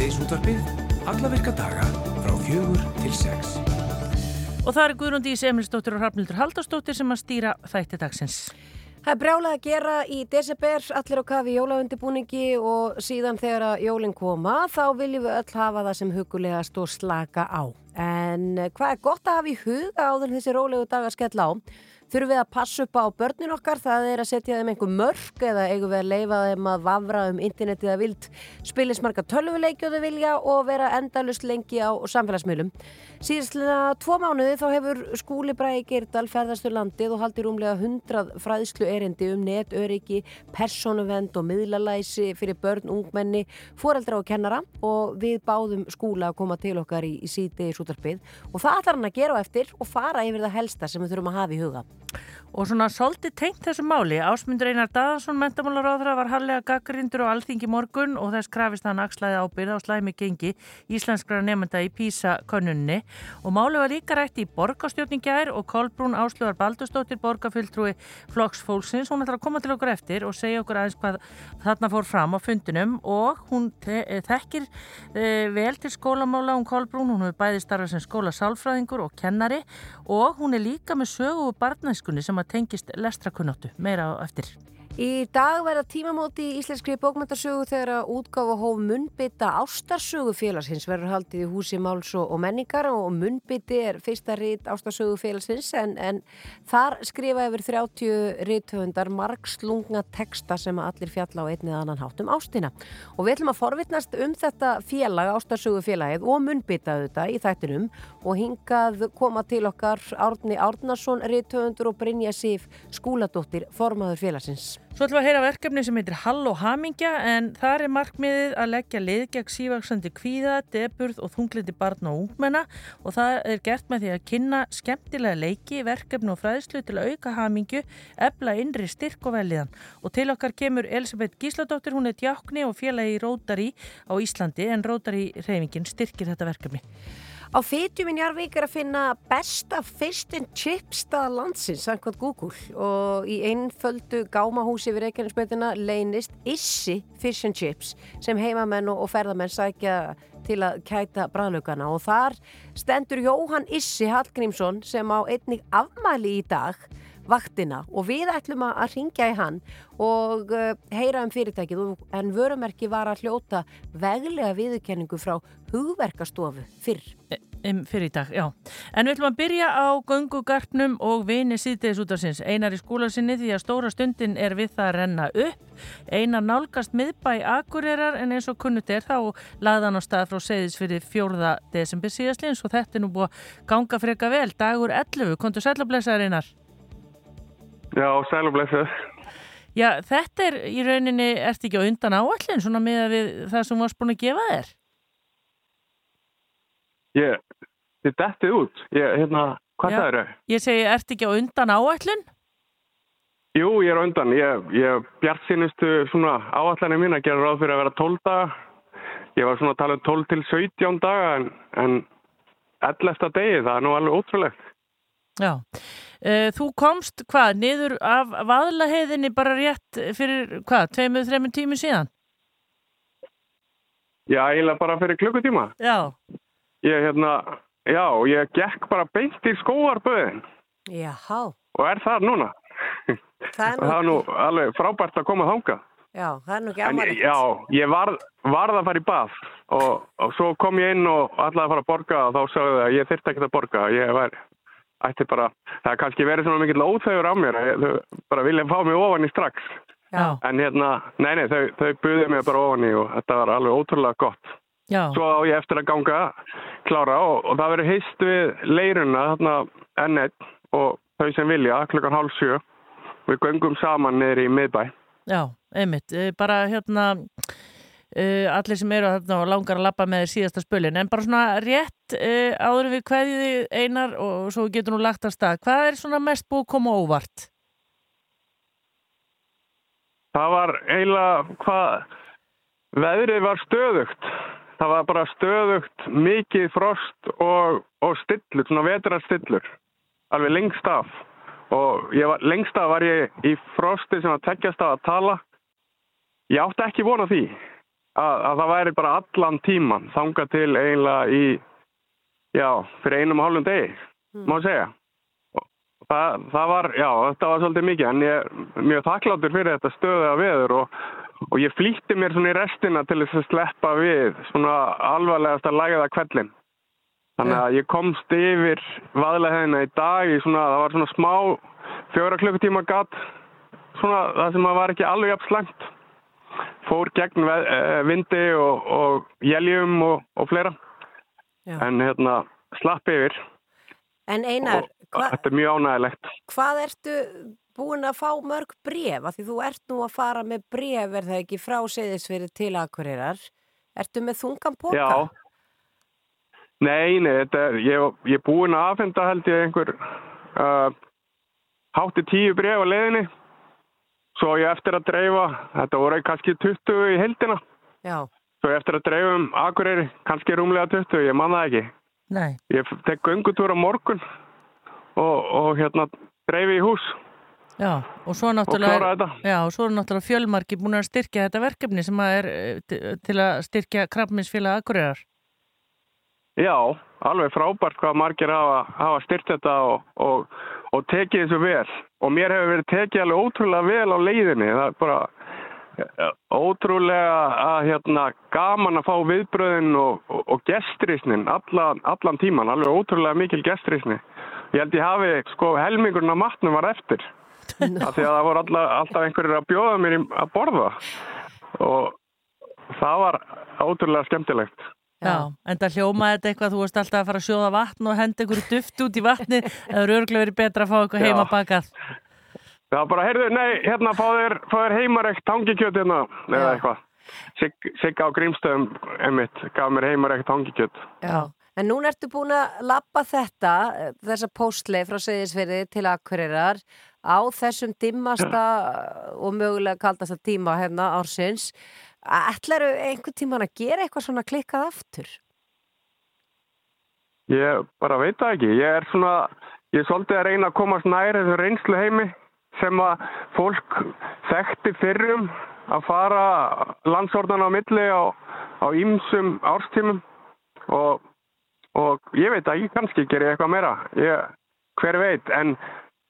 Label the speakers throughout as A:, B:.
A: Síðdeisútvarpið, alla virka daga frá fjögur til sex.
B: Og það er Guðrundi Ís Emilsdóttir og Hrafnildur Haldarsdóttir sem að stýra þætti dagsins.
C: Það er brjálað að gera í desember, allir á kafi jólaundibúningi og síðan þegar að jólinn koma þá viljum við öll hafa það sem hugulegast og slaka á. En hvað er gott að hafa í huga áður þessi rólegu dag að skella á? Þurfum við að passa upp á börnin okkar, það er að setja þeim einhver mörg eða eigum við að leifa þeim að vafra um internetið að vild spilismarka tölvuleikjóðu vilja og vera endalust lengi á samfélagsmiðlum. Síðastlega tvo mánuði þá hefur skúli Bræði Geirdal ferðastu landið og haldi rúmlega hundrað fræðslu erindi um netöryggi, personuvend og miðlalæsi fyrir börn, ungmenni, foreldra og kennara og við báðum skúla að koma til okkar í, í síti í sútarpið og það ætlar hann að gera á eftir og fara yfir það helsta sem við þurfum að hafa í huga.
B: Og svona svolítið tengt þessu máli, Ásmundur Einar Daðarsson, mentamálaráðra, var hallega gaggrindur og alþingi morgun og þess krafist hann axlaði ábyrða og slæmi gengi íslenskra nefnda í PISA-könnunni og máli var líka rætt í borgastjórningjær og Kolbrún Áslöðar Baldurstóttir, borgarfylltrúi Flokks Fólksins, hún ætlar að koma til okkur eftir og segja okkur aðeins hvað þarna fór fram á fundinum. Og hún þekkir e, vel til skólamála hún Kolbrún, hún hefur bæði starfað sem skólasálfræðingur og kennari. Og hún er líka með sögu og barnæskunni sem að tengist lestrakunnáttu meira á eftir.
C: Í dag verða tímamóti í Íslenskri bókmyndarsögu þegar að útgáfa hóf munnbytta ástarsögu félagsins verður haldið í húsi Máls og menningar og munnbytti er fyrsta rít ástarsögu félagsins en, en þar skrifa yfir 30 ríthöfundar margslungna texta sem allir fjalla á einnið annan hátt um ástina og við ætlum að forvittnast um þetta félag ástarsögu félagið og munnbytta auðvitað í þættinum og hingað koma til okkar Árni Árnason ríthöfundur og Brynja Sif Skúladóttir formaður félagsins.
B: Svo ætlum við að heyra verkefni sem heitir Hall og Hamingja en þar er markmiðið að leggja lið gegn sívaksandi kvíða, deburð og þunglindi barna og ungmenna og það er gert með því að kynna skemmtilega leiki, verkefni og fræðslu til að auka hamingju, ebla innri styrk og velíðan. Og til okkar kemur Elisabeth Gísladóttir, hún er djákni og félagi Rótari á Íslandi en Rótari reyfingin styrkir þetta verkefni.
C: Á fytjum í Njarvík er að finna besta fish and chips stað landsins, samkvæmt Google og í einföldu gámahúsi við Reykjanesbeitina leynist Issi Fish and Chips sem heimamenn og ferðamenn sækja til að kæta bræðlaugana og þar stendur Jóhann Issi Hallgrímsson sem á einnig afmæli í dag vaktina og við ætlum að ringja í hann og uh, heyra um fyrirtækið en vörumerki var að hljóta veglega viðurkenningu frá hugverkastofu fyrr.
B: Um, fyrir í dag, já. En við ætlum að byrja á göngugarpnum og vini síðdeis út af sinns. Einar í skólasinni því að stóra stundin er við það að renna upp. Einar nálgast miðbæ Akureyrar en eins og kunnut er þá laðan á stað frá segðis fyrir fjórða desember síðastlins og þetta er nú búið að ganga freka vel. Dagur 11, kontur sælablesaður Einar?
D: Já, sælablesaður.
B: Já, þetta er í rauninni, ert ekki á undan áallin svona með það sem varst búin að gefa þér?
D: Ég, þið dettið út. Ég, hérna, hvað það eru?
B: Ég segi, ert ekki á undan áallun?
D: Jú, ég er á undan. Ég, ég bjart sínustu svona áallanir mín að gera ráð fyrir að vera 12 daga. Ég var svona að tala um 12 til 17 daga en, en 11. degi, það er nú alveg ótrúlegt.
B: Já. Þú komst, hvað, niður af vaðlaheiðinni bara rétt fyrir, hvað, tveimur, þreimur tími síðan?
D: Já, eiginlega bara fyrir klukkutíma.
B: Já.
D: Ég, hérna, já, ég gekk bara beint í skóarböðin.
C: Jáhá.
D: Og er það núna.
C: Það er nú,
D: það er nú alveg frábært að koma þánga.
C: Já, það er nú ekki amalegt.
D: já, ég var, varð að fara í bað og, og svo kom ég inn og ætlaði að fara að borga og þá sagði það að ég þyrfti ekkert að borga. Ég var, ætti bara, það er kannski verið svona mikill óþauður á mér. Þau bara vilja fá mig ofan í strax.
B: Já.
D: En hérna, nei, nei, þau, þau buðið mér bara ofan í og þetta var alveg ótrúlega gott.
B: Já.
D: Svo á ég eftir að ganga klára og, og það verður heist við leiruna þarna N1 og þau sem vilja klukkan hálf sjö. Við göngum saman niður í miðbæ.
B: Já, einmitt. Eh, Bara hérna, uh, allir sem eru og langar að lappa með síðasta spölin, en bara svona rétt uh, áður við kveðið þig einar og svo getur nú lagt að stað. Hvað er svona mest búið að koma óvart?
D: Það var eiginlega hvað, veðrið var stöðugt. Það var bara stöðugt, mikið frost og, og stillur, svona vetrarstillur, alveg lengst af. Og var, lengst af var ég í frosti sem að tekjast af að tala. Ég átti ekki vona því, að, að það væri bara allan tíman þanga til eiginlega í, já, fyrir einum og hálfum degi, má segja. Það, það var, já, þetta var svolítið mikið, en ég er mjög þakkláttur fyrir þetta stöðuða veður og, og ég flýtti mér svona í restina til þess að sleppa við svona alvarlegast að læga það kvellin. Þannig að ég komst yfir vaðlega í dag í svona, það var svona smá fjóra klukkutíma gatt, svona það sem að var ekki alveg jafn slengt. Fór gegn eh, vindi og, og jæljum og, og fleira,
C: Já.
D: en hérna slapp yfir
C: En Einar, hva,
D: þetta er mjög ánægilegt.
C: hvað ertu búin að fá mörg bref? Af því þú ert nú að fara með bref, er það ekki frá segðisfyrir til Akureyrar? Ertu með þungan póka?
D: Já. Nei, nei, er, ég, ég er búinn að afhenda held ég einhver uh, hátti tíu bref á leiðinni. Svo ég eftir að dreifa, þetta voru kannski 20 í heldina.
C: Já.
D: Svo ég eftir að dreifa um Akureyri, kannski rúmlega 20, ég man það ekki.
B: Nei.
D: Ég tek göngutúr á morgun og, og hérna dreifi í hús
B: Já, og svo náttúrulega... Já, og svo náttúrulega fjölmarki búin að styrkja þetta verkefni sem að er eh, til að styrkja krabbminsfélag Akureyrar.
D: Já, alveg frábært hvað margir hafa, hafa styrt þetta og, og, og tekið þessu vel. Og mér hefur verið tekið alveg ótrúlega vel á leiðinni. Það er bara ótrúlega að, hérna, gaman að fá viðbröðin og, og, og gestrisnin allan, allan tíman. Alveg ótrúlega mikil gestrisni. Ég held ég hafi, sko, helmingurinn af matnum var eftir. Af því að það voru alla, alltaf einhverjir að bjóða mér að borða. Og það var ótrúlega skemmtilegt.
B: Já, en það hljómaði þetta eitthvað, þú varst alltaf að fara að sjóða vatn og henda einhverju duft út í vatni, eða eru örglega verið betra að fá eitthvað
D: Já.
B: heima bakað.
D: Það var bara, heyrðu, nei, hérna fá þér, fá heimarekt tangikjöt hérna, eða
C: Já.
D: eitthvað. Sig, Sigga á grímstöðum, emitt, gaf mér heimarekt tangikjöt.
C: Já. En núna ertu búin að lappa þetta, þessa póstleið frá segðisfyrir til Akureyrar á þessum dimmasta og mögulega kaldasta tíma hérna ársins. Ætlaru einhvern tíman að gera eitthvað svona klikkað aftur?
D: Ég bara veit það ekki. Ég er svona, ég er svolítið að reyna að komast nær þessu reynslu heimi sem að fólk þekkti fyrrum að fara landsórdan á milli á, ýmsum árstímum og, og ég veit ekki, kannski ger ég eitthvað meira. Ég, hver veit, en,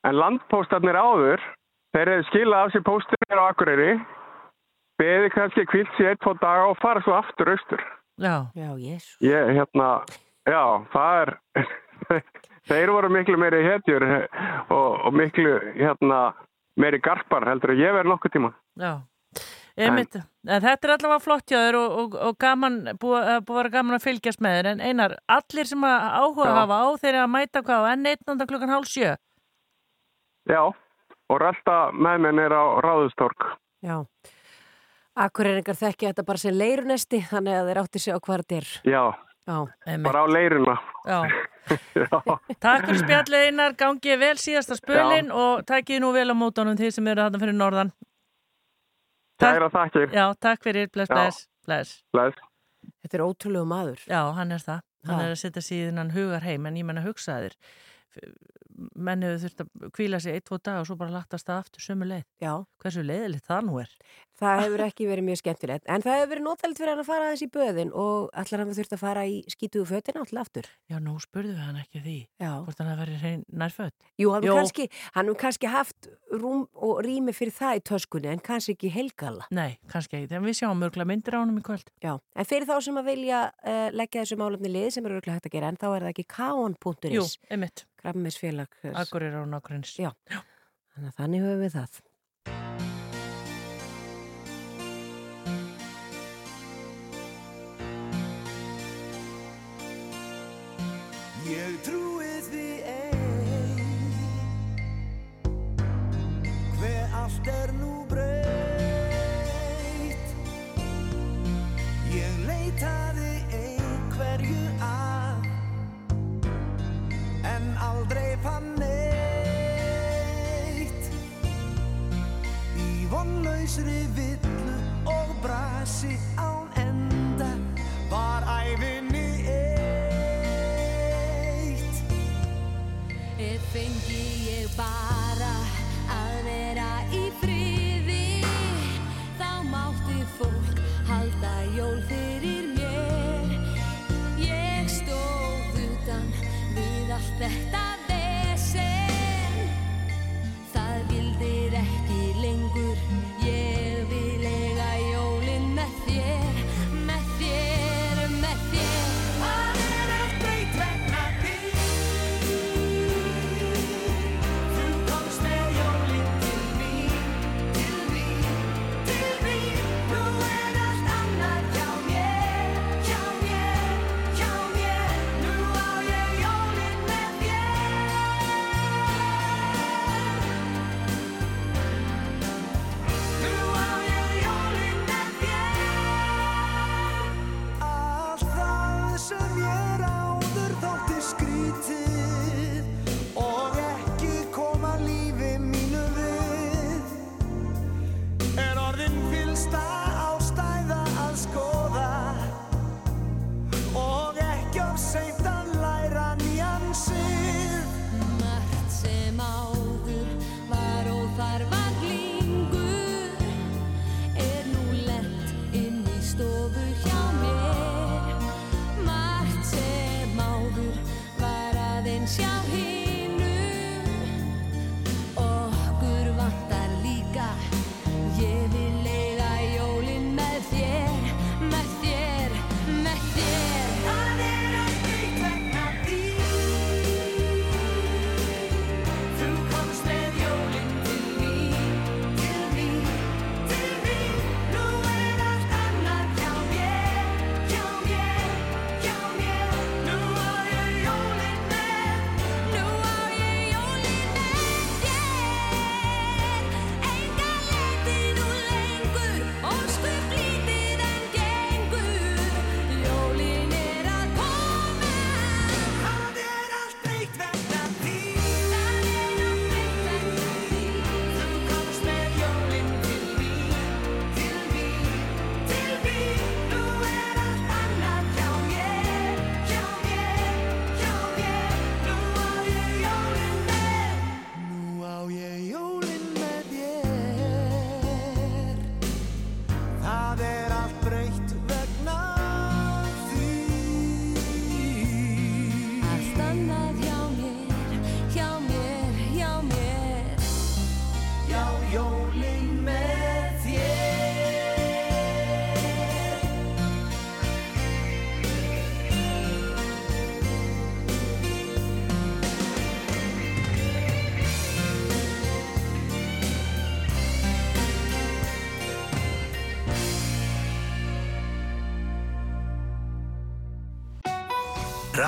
D: en landpóstarnir áður, þeir hefði skilað af sér póstinir á Akureyri, beði kannski kvilt sér eitt, tvo daga og fara svo aftur austur.
B: Já,
C: Já, jésu.
D: Ég, hérna, já, það er, þeir voru miklu meiri hetjur og, og miklu, hérna, meiri garpar heldur að ég verði nokkuð tíma.
B: já. Einmitt, en þetta er allavega flott hjá þér og, og, og gaman, búið að búið að vera gaman að fylgjast með þér, en einar, allir sem að áhuga
D: Já.
B: hafa á þeir eru að mæta hvað á enn 1. klukkan hálf sjö.
D: Já, og rölda með minn er á Ráðustorg.
C: Já. Akureyringar þekki þetta bara sem leirunesti, þannig að þeir átti sig á hvað þetta er.
D: Já,
C: Já.
D: Bara á leiruna.
B: já.
D: Já,
B: Takk fyrir spjallið einar, gangið vel síðasta spölin og takkið nú vel á mótunum því sem eru þarna fyrir norðan. Takk.
D: kæra þakkir.
B: Já, takk fyrir, bless, bless, bless.
D: Bless.
C: Þetta er ótrúlegu maður.
B: Já, hann er það. Hann
C: Ha.
B: er að setja síðan hann hugar heim, en ég menna hugsaðir. Menn hefur þurft að kvíla sig eitt, tvo dag og svo bara lattast það aftur sömu leið.
C: Já.
B: Hversu leiðilegt það nú er?
C: Það hefur ekki verið mjög skemmtilegt. En það hefur verið nótælt fyrir hann að fara aðeins í böðin og allar hann þurft að fara í skítugu fötina alltaf aftur.
B: Já, nú spurðu við hann ekki því.
C: Já.
B: Hvort hann hefur verið nærfödd.
C: Jú, hann hefur kannski, hann haft rúm og rými fyrir það í töskunni en kannski ekki heilgala.
B: Nei, kannski ekki. En við sjáum mörgla myndir á honum í kvöld.
C: Já, en fyrir þá sem að vilja uh, leggja þessu málefni lið sem eru örugglega hægt að gera en þá er það ekki
B: Jú, er á nákvæmins.
C: Já. Þannig að þannig höfum við það.
E: Ég trúi fann neitt. Í vonlausri villu og brasi án enda Var æfinni eitt.
F: Ef fengi ég bara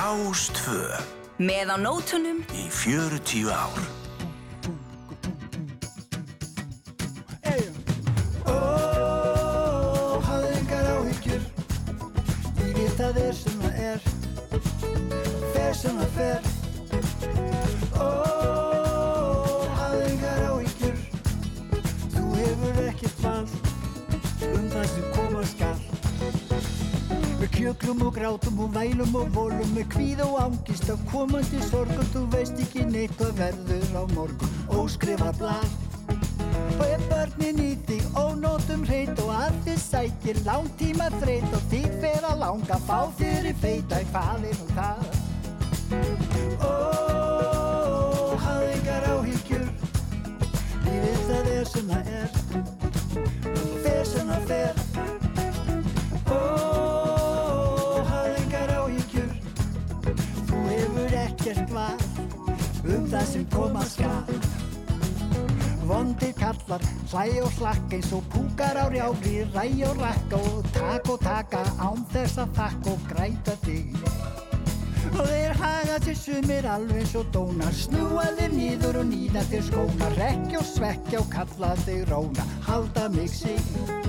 A: Rástvö
G: Með á nótunum.
A: Í 40 ár.
E: Ó, hafðu engar áhyggjur. Lífið það er sem það er. Fer sem það fer. Ó, hafðu engar áhyggjur. Þú hefur ekkert val. Um það sem koma skal. Við kjöklum og grátum og vælum og volum Með kvíð og ángist af komandi sorg Og þú veist ekki neitt hvað verður á morgun Óskrifa blað Og ef börnin í þig ónótum hreit og að þið sækir langtíma þreit og þig fer að langa fá þér í feita hvað er nú það? Kallar, hlæ og slakka eins og púkar á rjári, ræ og rakka og tak og taka án þess að þakka og græta þig. Og þeir haga til sumir alveg svo dónar, snúa þér nýður og nýða þér skóna, rekja og svekja og kalla þig róna, halda mig sig.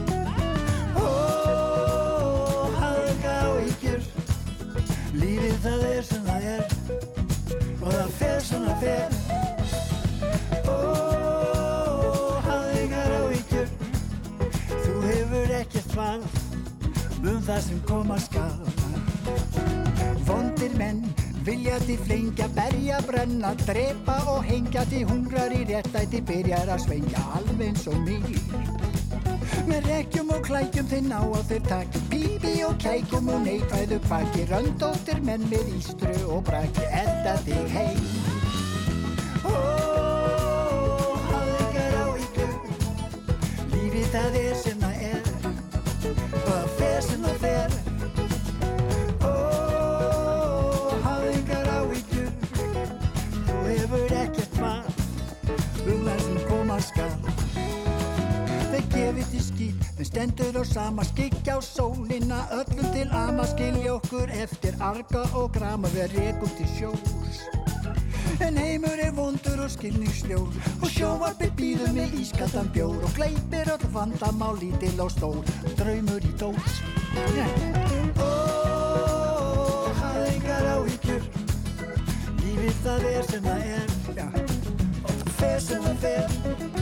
E: Berja, brenna, drepa og hengja því hungrar í réttæti byrjar að svengja alveg eins og mig Með rekkjum og klækjum þinn á að þeir taki bíbi og kækum og neikvæðu kvaki. Röndóttir menn með ístru og braki eld senda þig heim stendur á sama skikja á sólina Öllum til ama skilja okkur Eftir arga og grama Við rekum til sjós. En heimur er vondur og skilningsljór Og sjóvarpi býður með ískaldan bjór Og gleipir öll vandamál lítil og stór Draumur í dós. Ó, hafðu engar áhyggjur Lífið það er sem það er. Fer sem það fer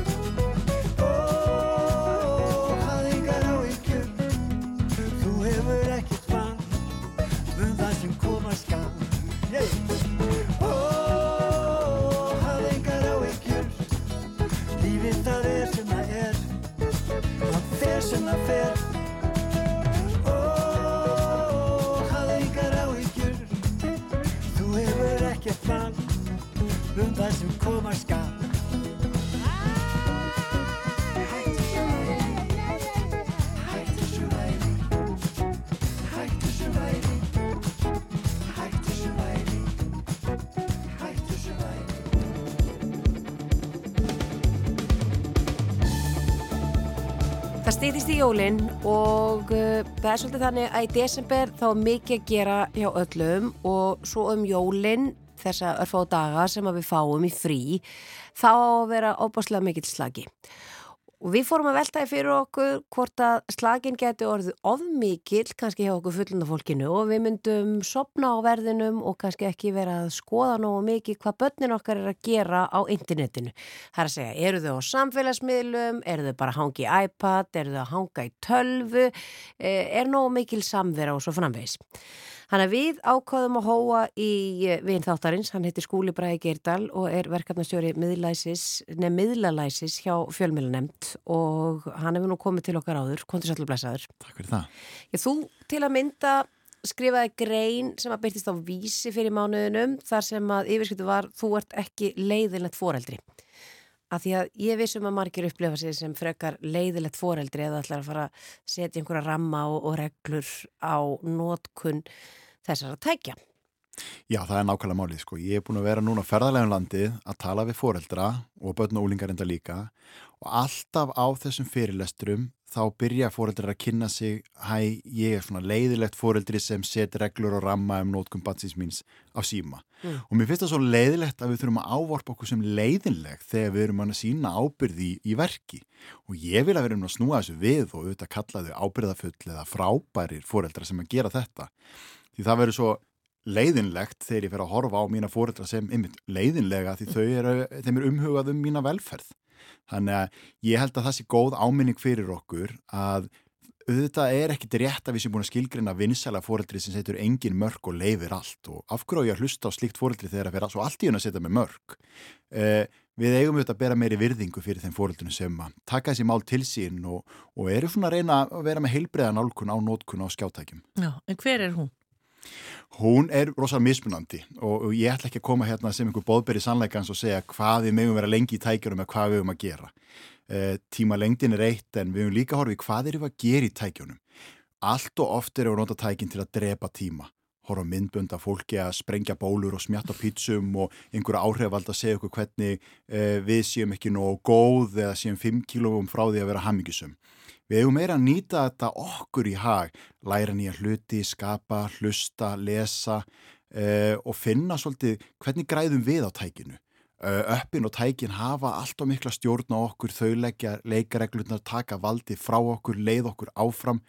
E: Um það sem koma skal. Hættu þessu væli Hættu þessu væli Hættu þessu væli Hættu þessu væli
C: Það stýttist í jólinn og uh, það er svolítið þannig að í desember þá er mikið að gera hjá öllum og svo um jólinn þessa örfáðu daga sem við fáum í frí þá á að vera óbáslega mikill slagi. Og við fórum að veltaði fyrir okkur hvort að slagin geti orðið ofmikill kannski hjá okkur fullunda fólkinu og við myndum sopna á verðinum og kannski ekki vera að skoða nógu mikið hvað börnin okkar er að gera á internetinu. Það er að segja, eru þau á samfélagsmiðlum, eru þau bara að hanga í iPad, eru þau að hanga í tölvu, eh, er nógu mikil samvera og svo framvegis. Þannig að við ákvaðum að hóa í vinn þáttarins, hann heitir Skúli Bræði Geirdal og er verkefnastjóri miðlalæsis hjá fjölmiðlanemnd og hann hefur nú komið til okkar áður, kontur sælur blæsaður.
H: Takk fyrir það.
C: Ég, þú til að mynda skrifaði grein sem að byrtist á vísi fyrir mánuðinum þar sem að yfirskiptu var þú ert ekki leiðilegt foreldri. Af því að ég vissum að margir upplefa sig sem frekar leiðilegt foreldri eða ætlar að fara að setja einhverja ramma og, og reglur á nótkunn þessar að tækja.
H: Já, það er nákvæmlega málið, sko. Ég er búin að vera núna ferðarlegum landið að tala við foreldra og börn og úlingar enda líka og alltaf á þessum fyrirlesturum þá byrja foreldrar að kynna sig hæ, ég er svona leiðilegt foreldri sem set reglur og ramma um nótkum batsins míns á síma.
C: Mm.
H: Og mér finnst það svo leiðilegt að við þurfum að ávarpa okkur sem leiðinleg þegar við erum að sína ábyrði í, í verki. Og ég vil að vera um að snúa þessu við og auðvitað kalla þau ábyrðafull eða frábærir foreldrar sem að gera þetta. Því það verður svo leiðinlegt þegar ég fer að horfa á mína fóreldra sem einmitt leiðinlega því þau eru, þeim er umhugað um mína velferð. Þannig að ég held að það sé góð áminning fyrir okkur að auðvitað er ekkit rétt að við sem búin að skilgrina vinsæla fóreldri sem setur engin mörg og leifir allt og af hverju á ég að hlusta á slikt fóreldri þegar það fyrir svo allt í hún að setja með mörg. Eh, við eigum auðvitað að bera meiri virðingu fyrir þeim fóreldrinu sem að taka þessi mál til sín og, og eru svona að reyna að vera með heilbreiðan álkun á nótkun á skjátækjum.
B: Já, en hver er hún?
H: Hún er rosalega mismunandi og, ég ætla ekki að koma hérna sem einhver bóðberi sannleikans og segja hvað við mögum vera lengi í tækjunum eða hvað við mögum að gera. E, tíma lengdin er eitt en við mögum líka í hvað erum við að gera í tækjunum. Allt og oft erum við að nota tækin til að drepa tíma. Horfa myndbund af fólki að sprengja bólur og smjatta pítsum og einhverja áhrifald að segja okkur hvernig e, við séum ekki nógu góð eða séum 5 kílófum frá því að vera hammingisum. Við hefum meira að nýta þetta okkur í hag, læra nýja hluti, skapa, hlusta, lesa uh, og finna svolítið hvernig græðum við á tækinu. Uh, öppin og tækin hafa allt og mikla stjórn á okkur, þau leggja leikareglunar, taka valdi frá okkur, leið okkur áfram.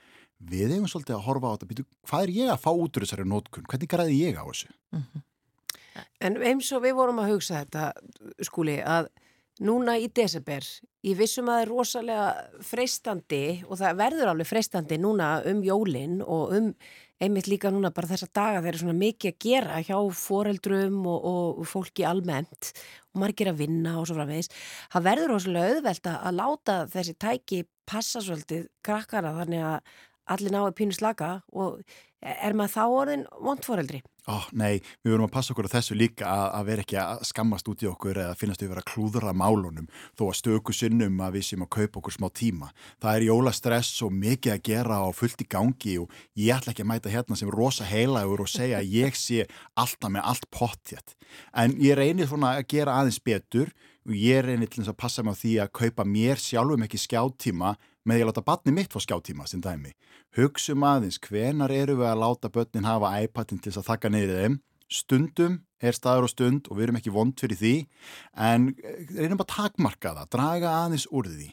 H: Við hefum svolítið að horfa á þetta, Býtu, hvað er ég að fá út úr þessari nótkunn, hvernig græði ég á þessu?
C: En eins og við vorum að hugsa þetta, skúli, að núna í desember, ég vissum að það er rosalega freistandi og það verður alveg freistandi núna um jólinn og um einmitt líka núna bara þessa daga þeir eru svona mikið að gera hjá foreldrum og, og fólki almennt og margir að vinna og svo framvegis. Það verður rosalega auðvelt að láta þessi tæki passa svolítið krakkara þannig að allir náðu pínu slaka og er maður þá orðin vondforeldri?
H: Ó, nei, við verum að passa okkur á þessu líka að, að vera ekki að skammast út í okkur eða finnast við vera að klúðra málunum þó að stöku sinnum að við sem að kaupa okkur smá tíma. Það er jólastress og mikið að gera og fullt í gangi og ég ætla ekki að mæta hérna sem rosa heilagur og segja að ég sé alltaf með allt pottjætt. En ég reynir svona að gera aðeins betur og ég reynir til þess að passa mig á því að kaupa mér sjálfum ekki skjáttíma með því að láta batni mitt fá skjáttíma sem dæmi. Hugsum aðeins, hvenar eru við að láta börnin hafa iPadin til þess að þakka neyðið þeim? Stundum er staður og stund og við erum ekki vond fyrir því en eh, reynum að takmarka það, draga aðeins úr því.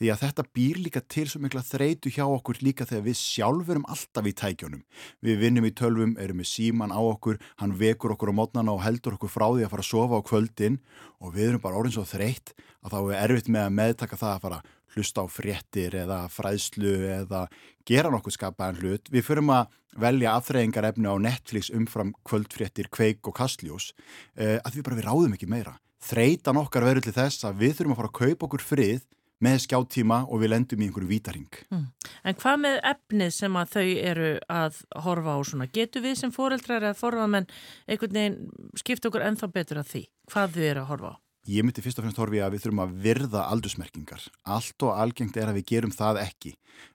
H: Því að þetta býr líka til svo mikla þreitu hjá okkur líka þegar við sjálfur erum alltaf í tækjónum. Við vinnum í tölvum, erum með síman á okkur, hann vekur okkur á mótnana og heldur okkur frá því að fara að sofa á kvöldin og við erum bara orðin svo þreytt að þá er erfitt með að meðtaka það að fara að hlusta á fréttir eða fræðslu eða gera nokkuð skapaðan hlut. Við förum að velja aðþreyingar efni á Netflix umfram kvöldfréttir, kveik og kastljós eh, að við bara við ráðum ekki meira. Þreytan okkar verður til þess að við þurfum að fara að kaupa okkur frið með skjáttíma og við lendum í einhverju vítaring.
B: Mm. En hvað með efnið sem að þau eru að horfa á svona? Getur við sem fóreldrar eða forðamenn einhvern veginn skipta okkur ennþá betur að því? Hvað þau eru að horfa á?
H: Ég myndi fyrst og fremst horfi að við þurfum að virða aldursmerkingar. Allt og algengt er að við gerum það ekki.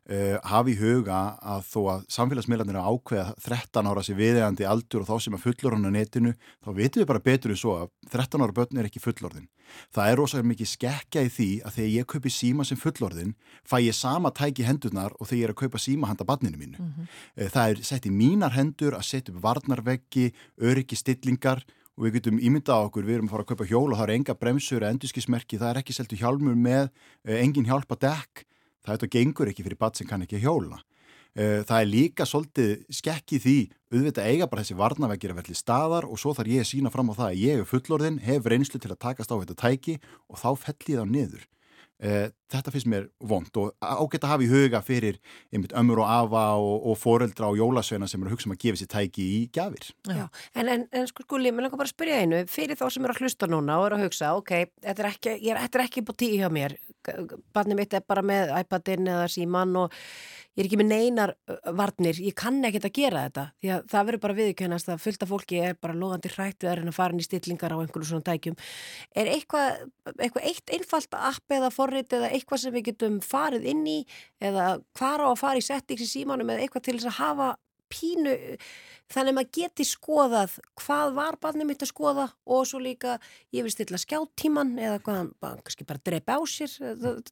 H: Uh, hafi í huga að þó að samfélagsmiðlarnir er ákveða 13 ára sér viðegandi aldur og þá sem að fullorðan á netinu, þá veitum við bara betur en svo að 13 ára börn er ekki fullorðin. Það er rosalega mikið skekkja í því að þegar ég kaupi síma sem fullorðin, fæ ég sama tæki hendurnar og þegar ég er að kaupa síma handa barninu mínu. Mm -hmm. uh, það er sett í mínar hendur að setja upp varnarveggi, öryggi stillingar og við getum ímyndað okkur, við erum að fara að kaupa hjól og það er enga bremsur endurskismerki, það er ekki seltu hjálmur með, engin hjálpa dekk, það er þetta gengur ekki fyrir bat sem kann ekki hjóla. Það er líka svolítið skekki því, auðvitað eiga bara þessi varnaveggir að velli staðar og svo þarf ég að sína fram á það að ég er fullorðin, hef reynslu til að takast á þetta tæki og þá fell ég það niður. Þetta finnst mér vond og ágætt að hafa í huga fyrir einmitt ömur og afa og, og foreldra og jólasveina sem eru að hugsa um að gefa sér tæki í gafir.
C: Já, en, en, en sko skuli, mér langar bara að spyrja einu, fyrir þá sem eru að hlusta núna og eru að hugsa, ok, þetta er ekki, ég er, þetta er ekki búið tíu hjá mér, barnið mitt er bara með iPadin eða síman og ég er ekki með neinar varnir, ég kann ekki að gera þetta. Því að það verður bara viðkennast að fullta fólki er bara logandi hrætt við að fara inn í stillingar á einhverju svona tækjum. Er eitthvað, eitthvað eitt einfalt app eða forrið eða eitthvað sem við getum farið inn í eða hvar á að fara í settings í símanum eða eitthvað til þess að hafa pínu þannig að maður geti skoðað hvað var barnið mitt að skoða og svo líka ég vil stilla skjáttíman eða hvað, kannski bara drepa á sér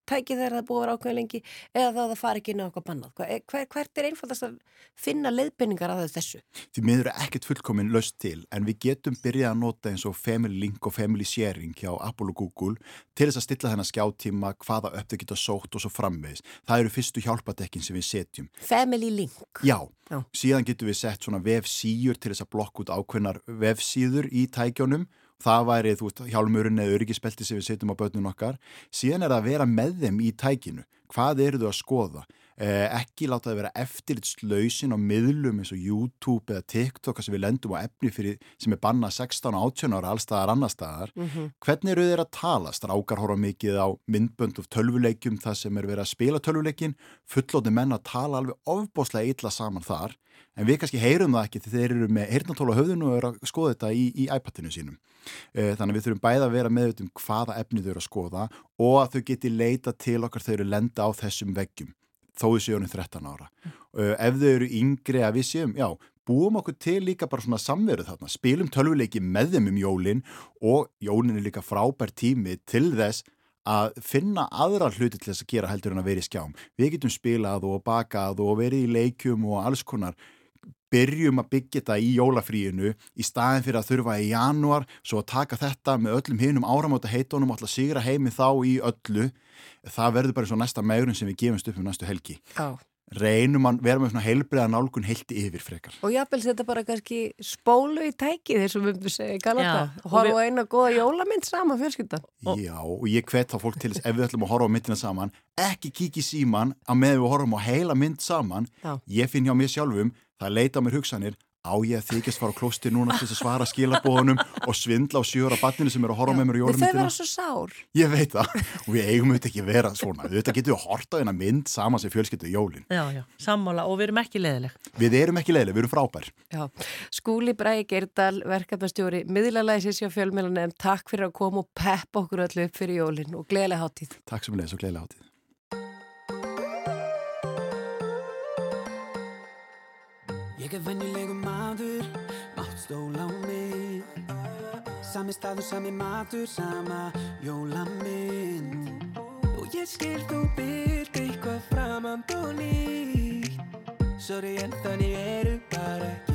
C: tæki þegar það búið að vera ákveð lengi eða að það fari ekki inn á eitthvað bannað Hver, hvert er einfaldast að finna leiðbynningar að þessu?
H: Því miður er ekkert fullkominn löst til en við getum byrjað að nota eins og family link og family sharing hjá Apple og Google til þess að stilla þennan skjáttíma hvaða þau geta sótt og svo framvegis það eru fyrstu hjálpadekkin sem við setjum
C: Family link?
H: Já, Já. síðan getum við sett svona vefsíur til þess að blokka út ákveðnar vefsíður í tækjónum það væri, þú veist, hjálmurinn eða öryggispelti sem við setjum á börnun okkar. Síðan er að vera með þeim í tækinu. Hvað eru þau að skoða ekki láta það vera eftirlitslausin á miðlum eins og YouTube eða TikTok sem við lendum á efni fyrir sem er bannað 16 og 18 ára allstaðar annar staðar mm -hmm. hvernig eru þeir að tala? Strákar horfa mikið á myndbönd of tölvuleikjum það sem er verið að spila tölvuleikin fullóti menn að tala alveg ofbóslega illa saman þar en við kannski heyrum það ekki því þeir eru með heyrnatóla höfðun og eru að skoða þetta í, í iPadinu sínum. Þannig að við þurfum bæða að vera með um hvaða efni þau eru að skoða og að þau geti leita til okkar þau eru lenda á þessum veggjum þó við séum 13 ára. Mm. Ef þau eru yngri að við séum, já, búum okkur til líka bara svona samveruð þarna, spilum tölvuleiki með þeim um jólinn og jólinn er líka frábær tími til þess að finna aðra hluti til þess að gera heldur en að vera í skjám. Við getum spilað og bakað og verið í leikjum og alls konar byrjum að byggja þetta í jólafríinu í staðin fyrir að þurfa í januar svo að taka þetta með öllum hinum áramóta heitónum og alltaf sigra heimi þá í öllu. Það verður bara svo næsta megrun sem við gefumst upp um næstu helgi.
C: Já.
H: reynum að vera með svona heilbriða nálgun heilti yfir frekar.
C: Og jáfnvel þetta bara kannski spólu í tæki þess að við myndum segja og horfa á eina goða jólamynd saman fjölskyldan.
H: Já og ég hvet þá fólk til þess ef við ætlum að horfa á myndina saman ekki kiki síman að með við horfum á heila mynd saman.
C: Já.
H: ég finn hjá mér sjálfum það leita mér hugsanir á ég að þykjast fara á klósti núna til þess að svara skilabóðunum og svindla á sjöra barninu sem eru að horfa með mér í
C: Þau
H: jólumyndina.
C: vera svo sár.
H: Ég veit það og við eigum auðvitað ekki að vera svona. Við auðvitað getum við að horta þennan mynd saman sem fjölskyldu í jólin.
B: Já, já, sammála og við erum ekki leðileg.
H: Við erum ekki leiðileg, við erum frábær.
C: Já, Skúli Bræði Geirdal, verkefnastjóri, miðlalæsis hjá fjölmjölanum, takk fyrir að koma og peppa okkur öllu upp fyrir jólin og gleðilega
H: hátíð.
I: Ég er venjulegu maður, mátt stóla á mig. Sami staður, sami matur, sama jólamynd. Og ég skil þú byrk eitthvað framand og nýtt. Sorry en þannig eru bara ekki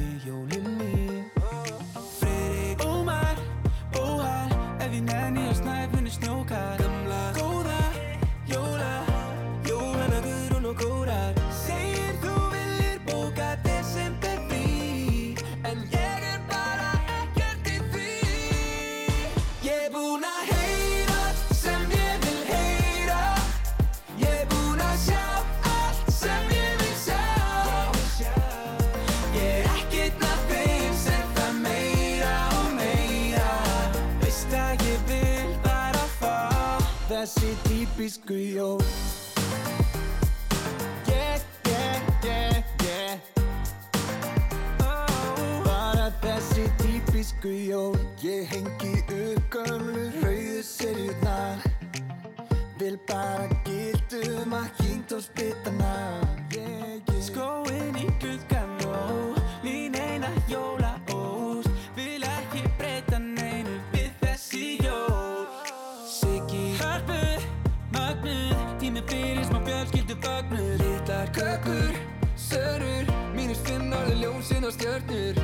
I: Jól Yeah, yeah, yeah, yeah. Oh, Bara þessi típisku jól Ég hengi upp gömlu rauðu serjurnar Vil bara gildum að kynnt og spytana yeah, yeah. Skóin Litlar kökur, sörur, mínus fimm norður ljósin og stjörnur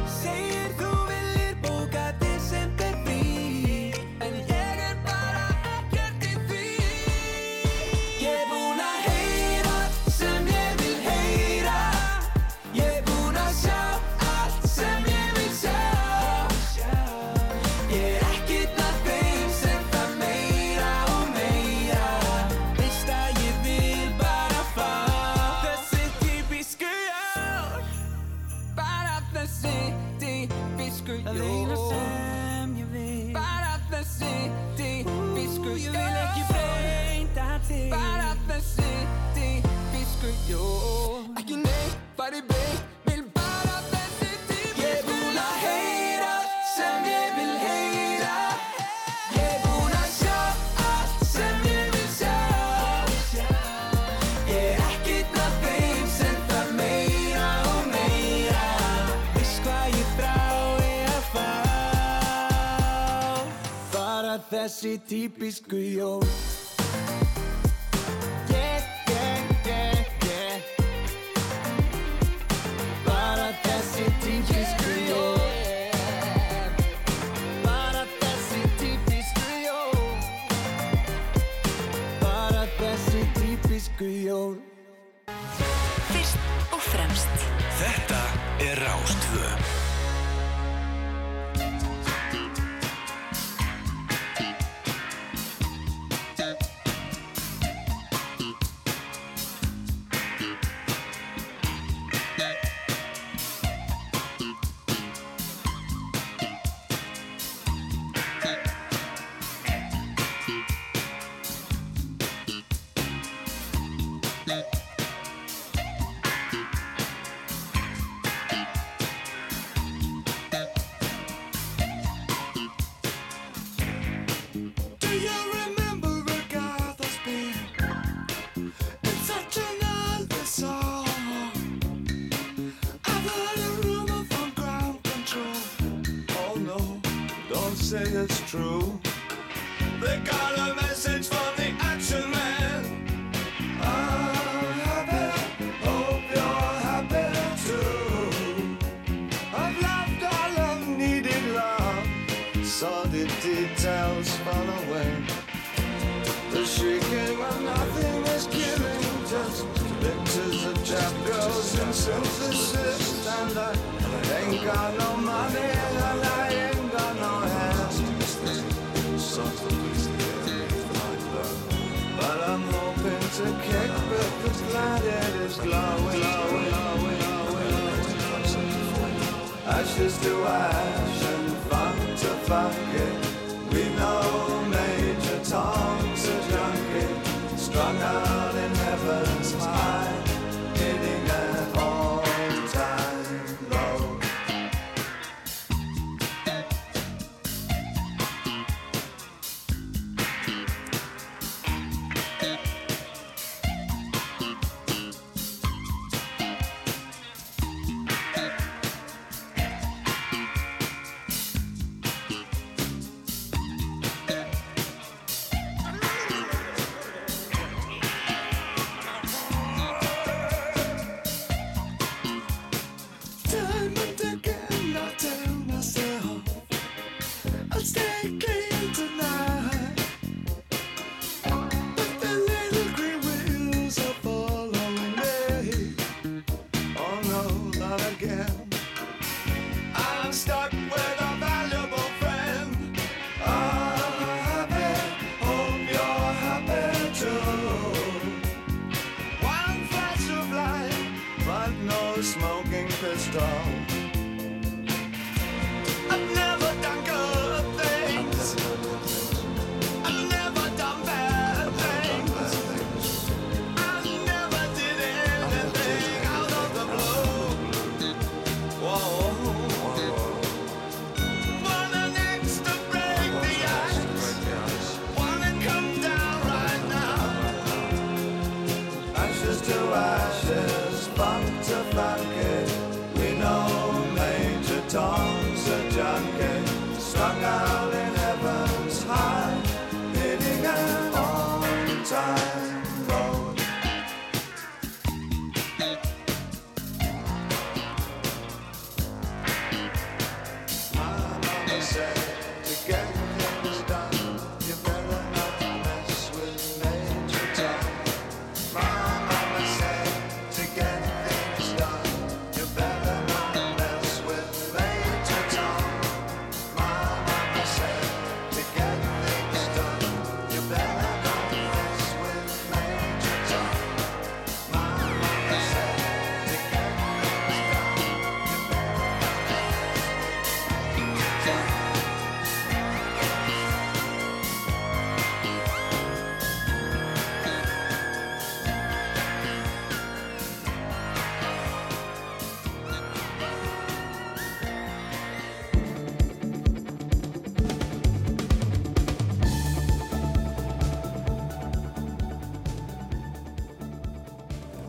I: þessi típisku jól got no money and I ain't got no hands. But I'm hoping to kick back the planet is glowing, glowing, glowing, glowing. As
J: Ashes to ash and funk to funky. We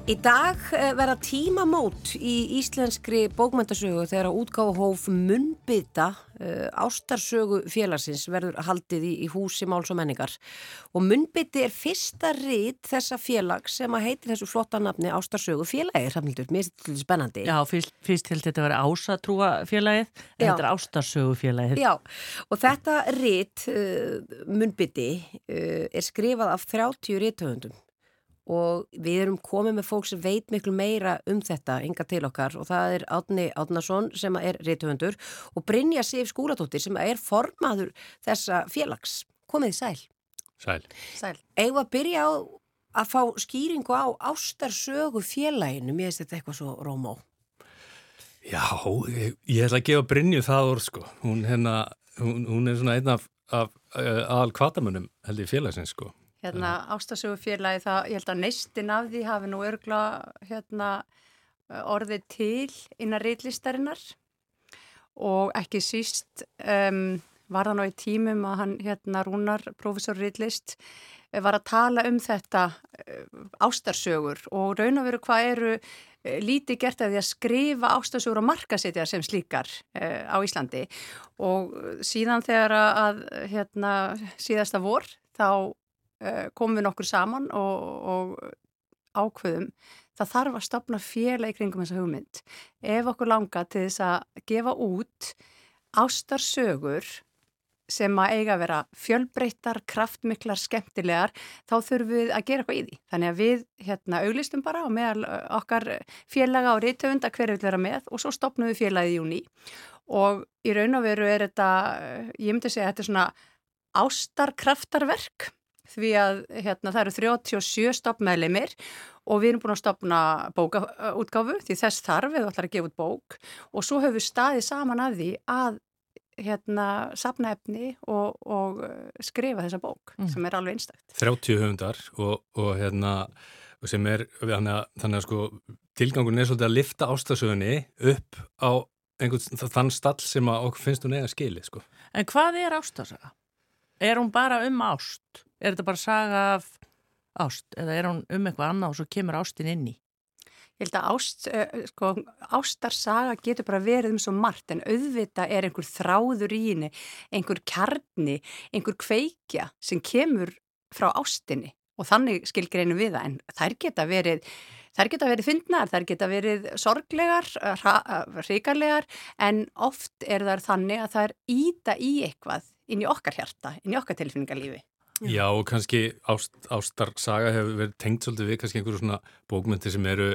C: Í dag eh, verða tímamót í íslenskri bókmyndasögu þegar að útgáfahóf Munnbytta uh, ástarsögu félagsins verður haldið í, í húsi máls og menningar. Og Munnbytti er fyrsta rít þessa félags sem að heitir þessu flotta nafni ástarsögu félagið, Hrafnildur, mér finnst þetta spennandi.
B: Já, fyrst, fyrst held þetta að vera ásatrúa félagið, þetta er ástarsögu félagið.
C: Já, og þetta rít, uh, Munnbytti, uh, er skrifað af 30 rítöfundum og við erum komið með fólk sem veit miklu meira um þetta ynga til okkar og það er Átni Átnason sem er rítöfundur og Brynja Sif Skúladóttir sem er formaður þessa félags. Komið sæl.
K: Sæl.
C: Sæl. Eigum að byrja á að fá skýringu á ástarsögu félaginu, mér finnst þetta eitthvað svo rómó.
K: Já, ég, ég ætla að gefa Brynju það orð sko. Hún, hérna, hún, hún er svona einn af, af uh, aðal kvatamunum held ég félagsins sko.
L: Hérna ástasögufélagi það, ég held að neistin af því hafi nú örgla hérna orðið til innan reitlistarinnar og ekki síst um, var það nú í tímum að hann hérna Rúnar, professor reitlist, var að tala um þetta uh, ástarsögur. Og raun og veru hvað eru lítið gert af því að skrifa ástarsögur og markasetja sem slíkar uh, á Íslandi. Og síðan þegar að hérna síðasta vor þá komum við nokkur saman og, og ákveðum það þarf að stopna félag í kringum þessa hugmynd. Ef okkur langa til þess að gefa út ástarsögur sem að eiga að vera fjölbreyttar, kraftmiklar, skemmtilegar, þá þurfum við að gera eitthvað í því. Þannig að við hérna auglistum bara og meðal okkar félaga og reytöfunda hver vil vera með og svo stopnum við félagið í júni og í raun og veru er þetta, ég myndi segja þetta er svona ástarkraftarverk því að hérna, það eru 37 stopnmeðlimir og við erum búin að stopna bókaútgáfu því þess þarf við ætlar að gefa út bók og svo höfum við staðið saman að því að hérna sapna efni og, og uh, skrifa þessa bók
B: Mm.
L: sem er alveg einstakt.
K: 30 höfundar og, og hérna sem er, þannig að, þannig að sko tilgangun er svolítið að lifta ástasögunni upp á einhvern þann stall sem að okkur finnst hún eiga skili sko.
B: En hvað er ástasaga? Er hún bara um ást? Er þetta bara saga af ást? Eða er hún um eitthvað annað og svo kemur ástin inn í?
L: Ég held að ást, uh, sko, ástarsaga getur bara verið um svo margt en auðvita er einhver þráður í henni, einhver kjarni, einhver kveikja sem kemur frá ástinni og þannig skilgreinum við það en þær geta verið, þær geta verið fyndnar, þær geta verið sorglegar, hrikarlegar en oft er þær þannig að þær íta í eitthvað inn í okkar hjarta, inn í okkar tilfinningarlífi.
K: Já. Og kannski ást, ástarsaga hefur verið tengt svolítið við kannski einhverju svona bókmyndir sem eru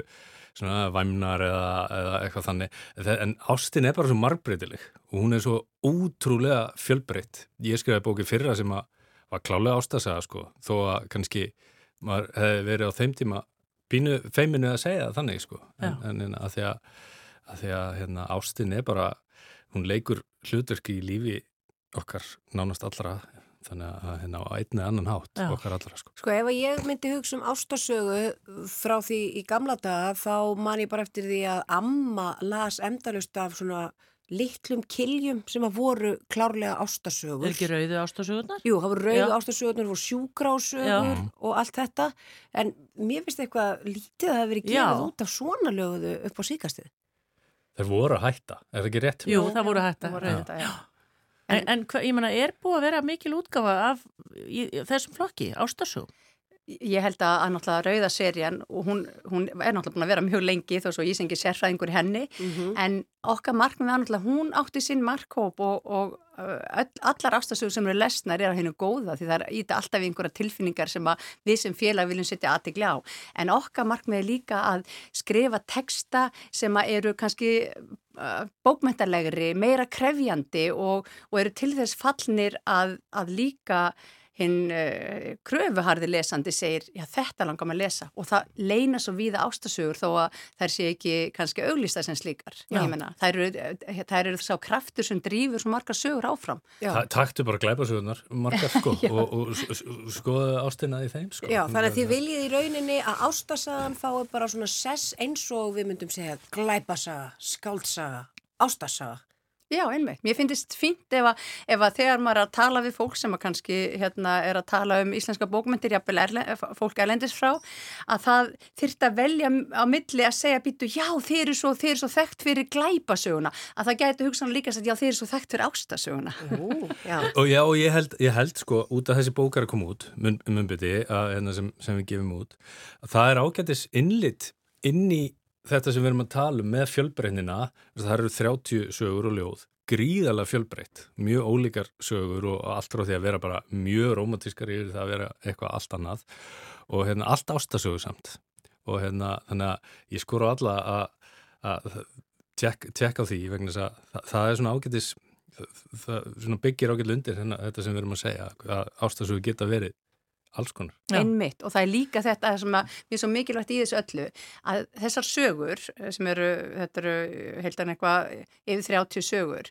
K: svona væmnar eða, eða eitthvað þannig. En ástin er bara svo margbreytileg og hún er svo útrúlega fjölbreytt. Ég skrifaði bóki fyrra sem að var klálega ástasaga sko þó að kannski maður hefði verið á þeim tíma pínu feiminu að segja þannig sko. En, en að því að, að, því að hérna, ástin er bara, hún leikur hlutverki í lífi okkar nánast allra þannig að hérna á einni annan hátt
C: Já.
K: okkar allra sko.
C: Sko ef að ég myndi hugsa um ástasögu frá því í gamla daga þá man ég bara eftir því að amma las endalust af svona litlum kiljum sem að voru klárlega ástasögur.
B: Er ekki rauðu ástasögurnar?
C: Jú, það voru rauðu
B: Já.
C: ástasögurnar, voru sjúkrásögur
B: Já.
C: og allt þetta en mér finnst eitthvað lítið að það hafi verið gefið út af svona löguðu upp á síkastið.
K: Þeir voru að hætta, er það ekki rétt?
B: Jú, það voru hætta.
L: Það voru þetta, já.
B: En, en hva, ég menna, er búið að vera mikil útgafa af í, þessum flokki, ástasögum?
L: Ég held að, að náttúrulega rauða serían og hún, hún er náttúrulega búin að vera mjög lengi þó svo ég ekki sérfræðingur henni. En okkar markmið var náttúrulega hún átti sinn markhóp og, og uh, öll, allar ástasögur sem eru lesnar er á hennu góða því það er íta alltaf einhverja tilfinningar sem að við sem félag viljum setja aðtegli á. En okkar markmið er líka að skrifa texta sem að eru kannski bókmentalegri, meira krefjandi og, og eru til þess fallnir að, að líka hinn uh, kröfuharði lesandi segir, já þetta langar maður að lesa og það leina svo víða ástasögur þó að þær sé ekki kannski auglista sem slíkar.
C: Já.
L: Ég menna, þær eru, þær eru sá kraftur sem drífur svo margar sögur áfram.
K: Ta taktu bara glæpasögunar, margar sko og, og s- skoða ástina í þeim sko.
C: Já, þannig að þið viljið í rauninni að ástasagan fái bara svona sess eins og við myndum segja glæpasaga, skáldsaga, ástasaga.
L: Já, einmitt. Mér finnst fínt ef að, ef að þegar maður er að tala við fólk sem að kannski hérna, er að tala um íslenska bókmyndir, jafnvel erle, fólk erlendis frá, að það þyrft að velja á milli að segja býtu, já, þeir eru svo, þeir eru svo þekkt fyrir glæpasöguna, að það gæti hugsan líka að já, þeir eru svo þekkt fyrir ástasöguna.
C: Ú, já.
K: Og já, og ég held, ég held sko, út af þessi bókar að koma út, mun, munbytti, að, hérna, sem, sem við gefum út, að það er ágættis innlit inn í þetta sem við erum að tala um með fjölbreytnina, það eru 30 sögur og ljóð, gríðalega fjölbreytt, mjög ólíkar sögur og allt frá því að vera bara mjög romantískar yfir það að vera eitthvað allt annað. Og hérna allt ástasögur samt. Og hérna þannig að ég skor á alla að, að tjekk, tjekk á því vegna þess að það, það er svona ágætis það, það svona byggir ágætlu undir hérna, þetta sem við erum að segja að ástasögur geta verið alls konar.
L: Einmitt og það er líka þetta sem að mér er svo mikilvægt í þessu öllu að þessar sögur sem eru, þetta eru heildan eitthvað yfir 30 sögur,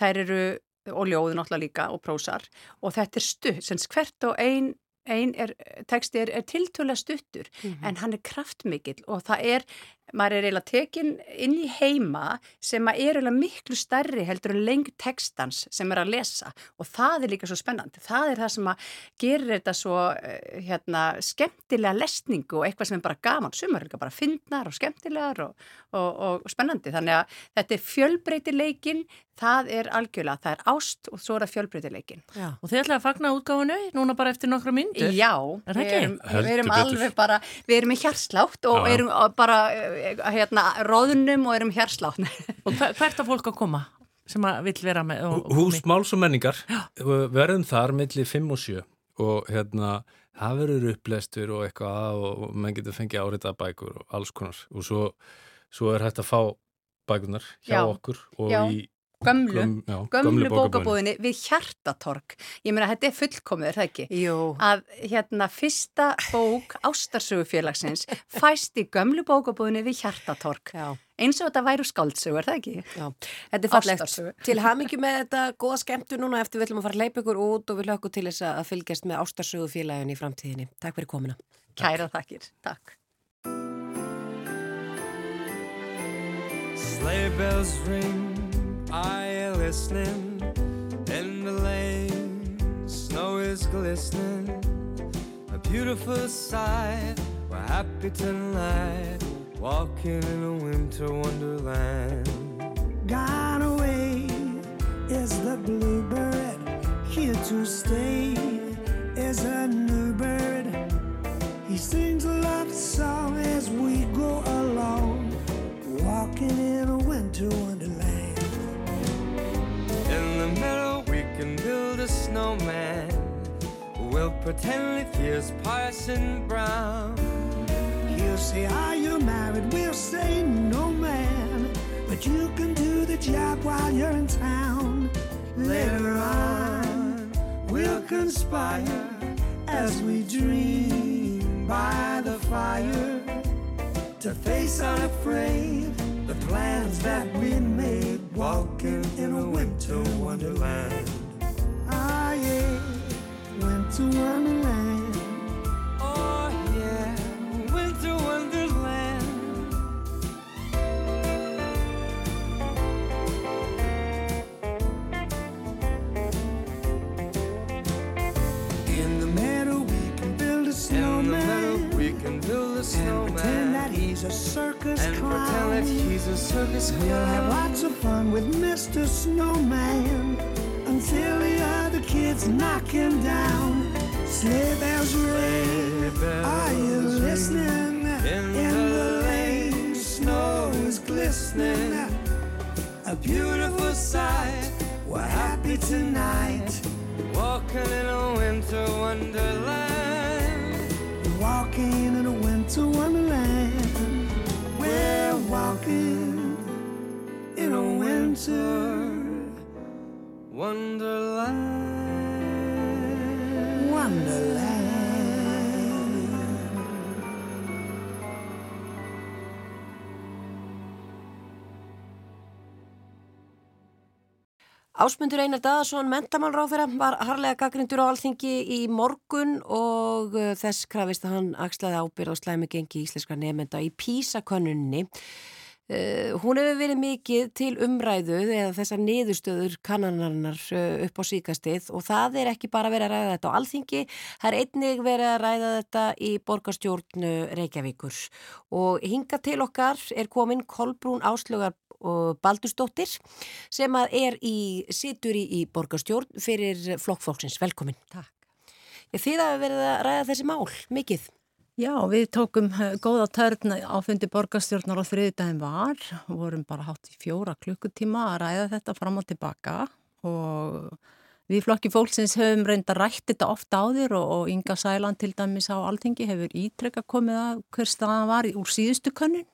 L: þær eru og ljóðu náttúrulega líka og prósar og þetta er stutt, sem hvert og ein, ein er, texti er, er tiltölulega stuttur en hann er kraftmikill og það er, maður er eiginlega tekin inn í heima sem er eiginlega miklu stærri heldur en lengt textans sem er að lesa. Og það er líka svo spennandi, það er það sem að gerir þetta svo eh, hérna, skemmtilega lesningu og eitthvað sem er bara gaman, sumar er líka bara fyndnar og skemmtilegar og, og, og spennandi. Þannig að þetta er fjölbreytileikin það er algjörlega, það er ást og svo er það fjölbreytileikin
C: Já.
B: Og þið ætlaði að fagna útgáfunu núna bara eftir nokkra myndur?
L: Já,
B: Er
L: við erum, við erum alveg bara, við erum í hjarslátt og
K: Já, já.
L: erum bara eh, hérna, róðunum og erum hjarslátt.
B: Og hver, hvert á fólk að koma sem að vill vera með? Og,
K: Hús máls og menningar verðum þar milli 5 og 7 og hérna það verður upplestur og eitthvað og, og menn getur fengið árita bækur og alls konar og svo, svo er hægt að fá bækunar hjá
L: Já.
K: okkur og
L: Já.
K: í
L: gömlu,
K: Göm- já,
L: gömlu
K: gömlu
L: bókabúðinni við hjartatorg. Ég meina, þetta er fullkomið, er það ekki?
C: Jú.
L: Að hérna fyrsta bók Ástarsögufélagsins fæst í gömlu bókabúðinni við hjartatorg.
C: Já.
L: Eins og þetta væru skáldsögu, er það ekki?
C: Já, þetta er fallegt. Til hamingi með þetta góða skemmtu núna eftir við ætlum að fara að leipa ykkur út og við lögum til þess að fylgjast með ástarsögufélagin í framtíðinni. Takk fyrir komina.
L: Kæra þakkir. Takk.
M: Sleigh bells ring, are you listening? In the lane, snow is glistening. A beautiful sight, we're happy tonight. Walking in a winter wonderland.
E: Gone away is the bluebird. Here to stay is a new bird. He sings a love song as we go along, walking in a winter wonderland.
M: Can build a snowman. We'll pretend it here's Parson Brown.
E: He'll say, Are you married? We'll say, No, man. But you can do the job while you're in town. Later on, we'll conspire as we dream by the fire to face unafraid the plans that we made walking in a winter wonderland. Ah, yeah, winter wonderland.
M: Oh, yeah, winter wonderland.
E: In the meadow, we can build a
M: In the
E: snowman.
M: meadow, we can build a
E: and pretend that he's a circus
M: And
E: clown.
M: pretend that he's a circus
E: We'll have lots of fun with Mr. Snowman until the other kids knocking down. Sleigh bells ring, are you listening?
M: In
E: the
M: the
E: lane, snow is glistening. A beautiful sight, we're happy tonight.
M: Walking in a winter wonderland.
E: Walking in a winter wonderland. We're walking in a winter
M: Wonderland.
E: wonderland.
C: Ásmundur Einar Daðarsson, mentamálráþara, var harlega gaggrindur á alþingi í morgun og uh, þess krafist að hann axlaði ábyrð á slæmi gengi íslenska nefnda í písakönnunni. Uh, hún hefur verið mikið til umræðu eða þessar niðurstöður kannanarnar uh, upp á síkastið og það er ekki bara verið að ræða þetta á alþingi, það er einnig verið að ræða þetta í borgarstjórn uh, Reykjavíkur og hinga til okkar er komin Kolbrún Áslögar og Baldursdóttir sem að er í situr í, í borgarstjórn fyrir flokkfólksins. Velkomin. Takk. Þið að verið að ræða þessi mál, mikið.
N: Já, við tókum eh, góða törn á fundi borgarstjórnar á þriðdæðin var, vorum bara hátt í fjóra klukkutíma að ræða þetta fram og tilbaka. Og við flokki fólksins höfum reynda rætt þetta ofta áður og, og Inga Sæland til dæmis á Alþingi hefur ítrekka komið að hver staðan var úr síðustu könnun.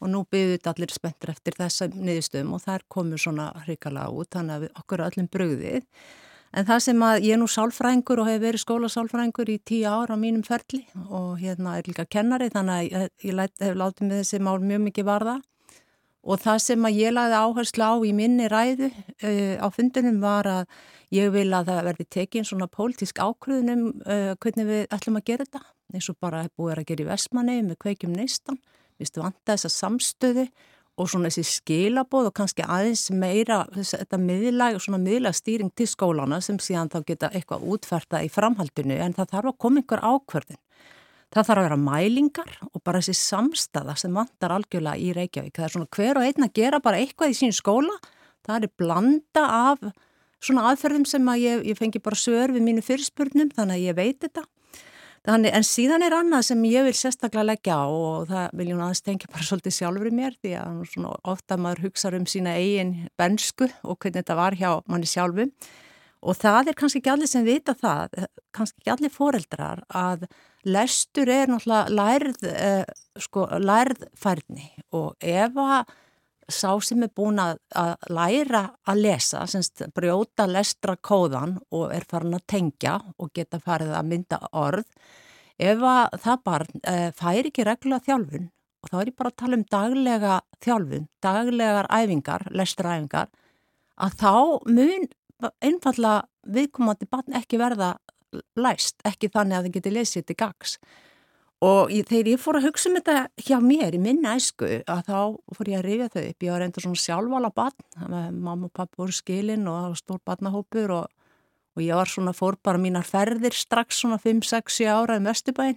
N: Og nú byggðu þetta allir spenntur eftir þessa niðurstöðum og þær komur svona hrikalega út, þannig að við, okkur öllum brugðið. En það sem að ég er nú sálfræðingur og hef verið skólasálfræðingur í tíu ára á mínum ferli og hérna er líka kennari þannig að ég, ég hef látið með þessi mál mjög mikið varða. Og það sem að ég lagði áherslu á í minni ræðu uh, á fundunum var að ég vil að það verði tekin svona pólitísk ákvöðunum uh, hvernig við ætlum að gera þetta. Eins og bara búið að gera í Vestmanni með kveikjum neistan, við stu vanta þessa samstöðu og svona þessi skilabóð og kannski aðeins meira þess, þetta miðlag og svona miðlag stýring til skólana sem síðan þá geta eitthvað útferta í framhaldinu en það þarf að koma einhver ákvörðin. Það þarf að vera mælingar og bara þessi samstaða sem vantar algjörlega í Reykjavík. Það er svona hver og einn að gera bara eitthvað í sín skóla. Það er blanda af svona aðferðum sem að ég, ég fengi bara sör við mínu fyrirspurnum þannig að ég veit þetta. Þannig, en síðan er annað sem ég vil sérstaklega leggja á og það vil ég aðeins tengja bara svolítið sjálfur í mér því að ofta maður hugsa um sína eigin bensku og hvernig þetta var hjá manni sjálfum og það er kannski ekki allir sem vita það, kannski ekki allir foreldrar að lestur er náttúrulega lærð, eh, sko, lærðfærni. Og ef að sá sem er búin að, að læra að lesa, semst brjóta lestra kóðan og er farin að tengja og geta farið að mynda orð, ef að það barn e, fær ekki reglulega þjálfun og þá er ég bara að tala um daglega þjálfun, daglegar æfingar, lestraæfingar, að þá mun einfalla viðkomandi barn ekki verða læst, ekki þannig að þið geti lesið til gags. Og ég, þegar ég fór að hugsa um þetta hjá mér í minna æsku að þá fór ég að rifja þau upp. Ég var reynda svona sjálfvala barn, mamma og pappa voru skilin og stór barnahópur og, og ég var svona, fór bara mínar ferðir strax svona 5-6 ára um Östubæin.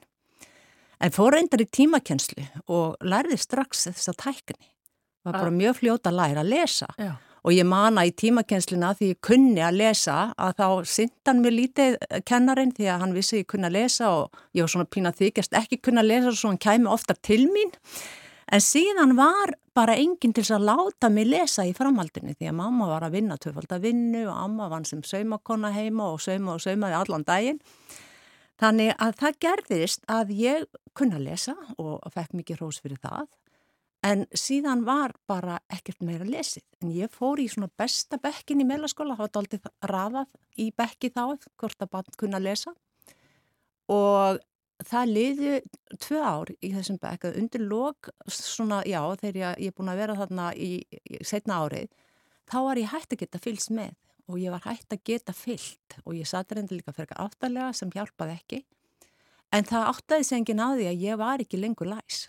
N: En fór reyndar í tímakenslu og lærði strax þess að tækni. Var bara mjög fljóta að læra að lesa. Já og ég mana í tímakenslina því ég kunni að lesa að þá syndan mér lítið kennarin því að hann vissi ég kunni að lesa og ég var svona pínað þykjast ekki kunni að lesa og svo hann kæmi ofta til mín. En síðan var bara enginn til að láta mig lesa í framhaldinu því að mamma var að vinna töfald að vinnu og amma vann sem saumakonna heima og sauma og saumaði allan daginn. Þannig að það gerðist að ég kunni að lesa og fekk mikið hrós fyrir það En síðan var bara ekkert meira lesið. En ég fór í svona besta bekkin í meðlaskóla, það var doldið rafað í bekki þá, hvort að barn kunna lesa. Og það liði tvö ár í þessum bekk, undir lók, svona, já, þegar ég, er búin að vera þarna í, í setna árið, þá var ég hægt að geta fylgst með og ég var hægt að geta fylgt og ég satt reynda líka fyrir aftalega sem hjálpaði ekki. En það áttaði sig engin á því að ég var ekki lengur læs.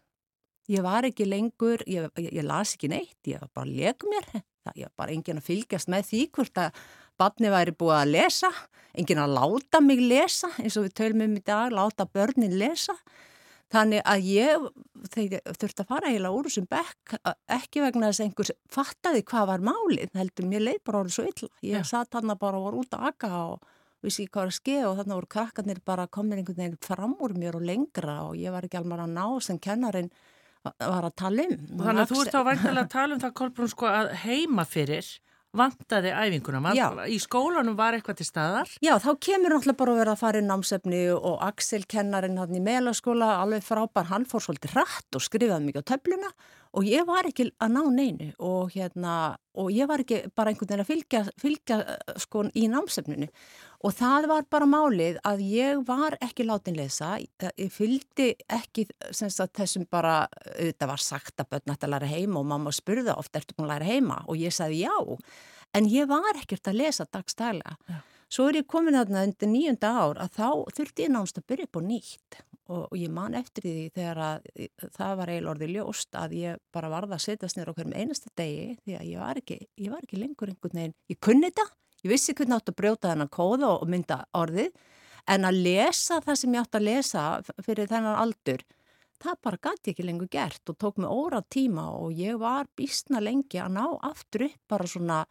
N: Ég var ekki lengur, ég, ég, las ekki neitt, ég var bara að lega mér, það ég var bara engin að fylgjast með því hvort að barni væri búið að lesa, engin að láta mig lesa eins og við tölum um í dag, láta börnin lesa. Þannig að ég þurfti að fara heila úr þessum bekk, ekki vegna þess að einhvers fattaði hvað var málið, heldur mér leið bara orðið svo illa. Ég ja. satt hann bara og var út að akka og vissi ekki hvað var að skeið og þannig voru krakkarnir bara komin einhvern veginn fram úr mér og lengra og ég var ekki alveg að ná sem kennarinn var að tala um.
B: Þannig að þú ert þá vantilega að tala um það, Kolbrún, sko að heima fyrir vantaði æfinguna. Í skólanum var eitthvað til staðar?
N: Já, þá kemur náttúrulega bara að vera að fara í námsefni og Axel, kennarin hann í melaskóla, alveg frábær, hann fór svolítið rætt og skrifaði mikið á töfluna og ég var ekki að ná neinu og, hérna, og ég var ekki bara einhvern veginn að fylgja, fylgja sko í námsefninu og það var bara málið að ég var ekki látin lesa, ég fylgdi ekki þessum bara, þetta var sagt að börn ætti að læra heima og mamma spurði ofta, ertu búin að læra heima? Og ég sagði já, en ég var ekkert að lesa dagstælega. Svo er ég komin þarna undir nýjunda ár að þá þurfti ég náðast að byrja upp á nýtt. Og, og ég man eftir því þegar að það var eiginlega orðið ljóst að ég bara varða að setjast nýra okkur um einasta degi því að ég var ekki, ég var ekki lengur einhvern veginn, ég kunni þetta, ég vissi hvernig átt að brjóta þennan kóða og mynda orðið en að lesa það sem ég átt að lesa fyrir þennan aldur, það bara gæti ekki lengur gert og tók mig óra tíma og ég var býstna lengi að ná aftur upp bara svona,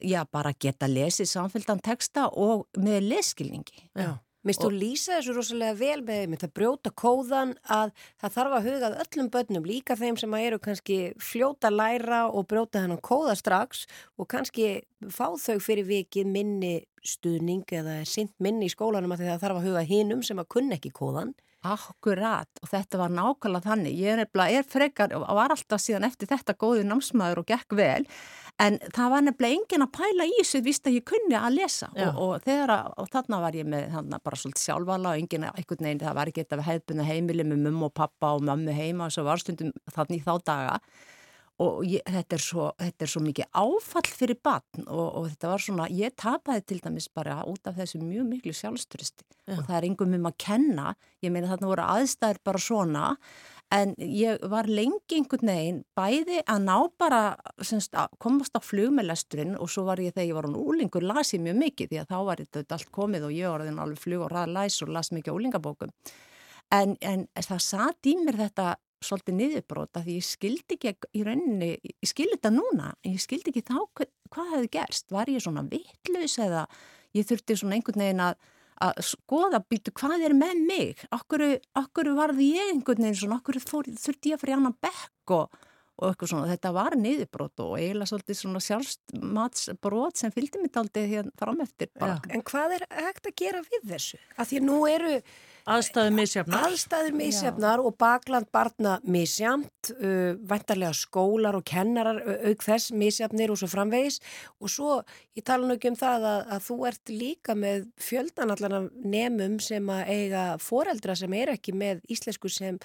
N: já bara geta lesið samfélgdan texta og með leskilningi.
C: Já. Mist þú lýsa þessu rosalega vel með með það brjóta kóðan að það þarf að hugað öllum börnum, líka þeim sem eru kannski fljóta læra og brjóta hennan kóða strax og kannski fá þau fyrir vikið minni stuðning eða sint minni í skólanum að það þarf að huga hinnum sem að kunna ekki kóðan.
N: Akkurat og þetta var nákvæmlega þannig. Ég er, er frekar og var alltaf síðan eftir þetta góði námsmaður og gekk vel en það var nefnilega engin að pæla í þessu vist að ég kunni að lesa. Og, og, þegar, og þarna var ég með þarna, bara svolítið sjálfvala og engin eitthvað neyn það var ekki þetta við hefðbunna heimili með mummu og pappa og mammu heima og svo var stundum þannig þá daga og ég, þetta, er svo, þetta er svo mikið áfall fyrir batn og, og þetta var svona, ég tapaði til dæmis bara út af þessu mjög miklu sjálfsturisti og það er einhverjum um að kenna, ég meina þarna voru aðstæður bara svona en ég var lengi einhvern veginn bæði að ná bara semst, að komast á flug með lesturinn og svo var ég þegar ég var án úlingur lasið mjög mikið því að þá var þetta allt komið og ég var alveg flug og ræð læs og las mikið úlingabókum en, en það satt í mér þetta svolítið niðurbróta því ég skildi ekki í rauninni, ég skildi þetta núna en ég skildi ekki þá hvað, hvað hefði gerst. Var ég svona vittlaus eða ég þurfti svona einhvern veginn að að skoða býtu hvað er með mig? Okkur, okkur varði ég einhvern veginn svona, okkur þurfti ég að fyrir annan bekk og, og eitthvað svona, þetta var niðurbrót og eiginlega svolítið svona sjálfsmatsbrót sem fylgdi mitt aldrei hérna fram eftir
C: ja. En hvað er hægt að gera við þessu? Að því nú eru
B: Aðstæður misjafnar.
C: Aðstæður misjafnar og bakland barna misjamt, uh, vantarlega skólar og kennarar auk þess misjafnir og svo framvegis og svo ég tala nú ekki um það að, að þú ert líka með fjöldan allan af nemum sem að eiga foreldra sem er ekki með íslensku sem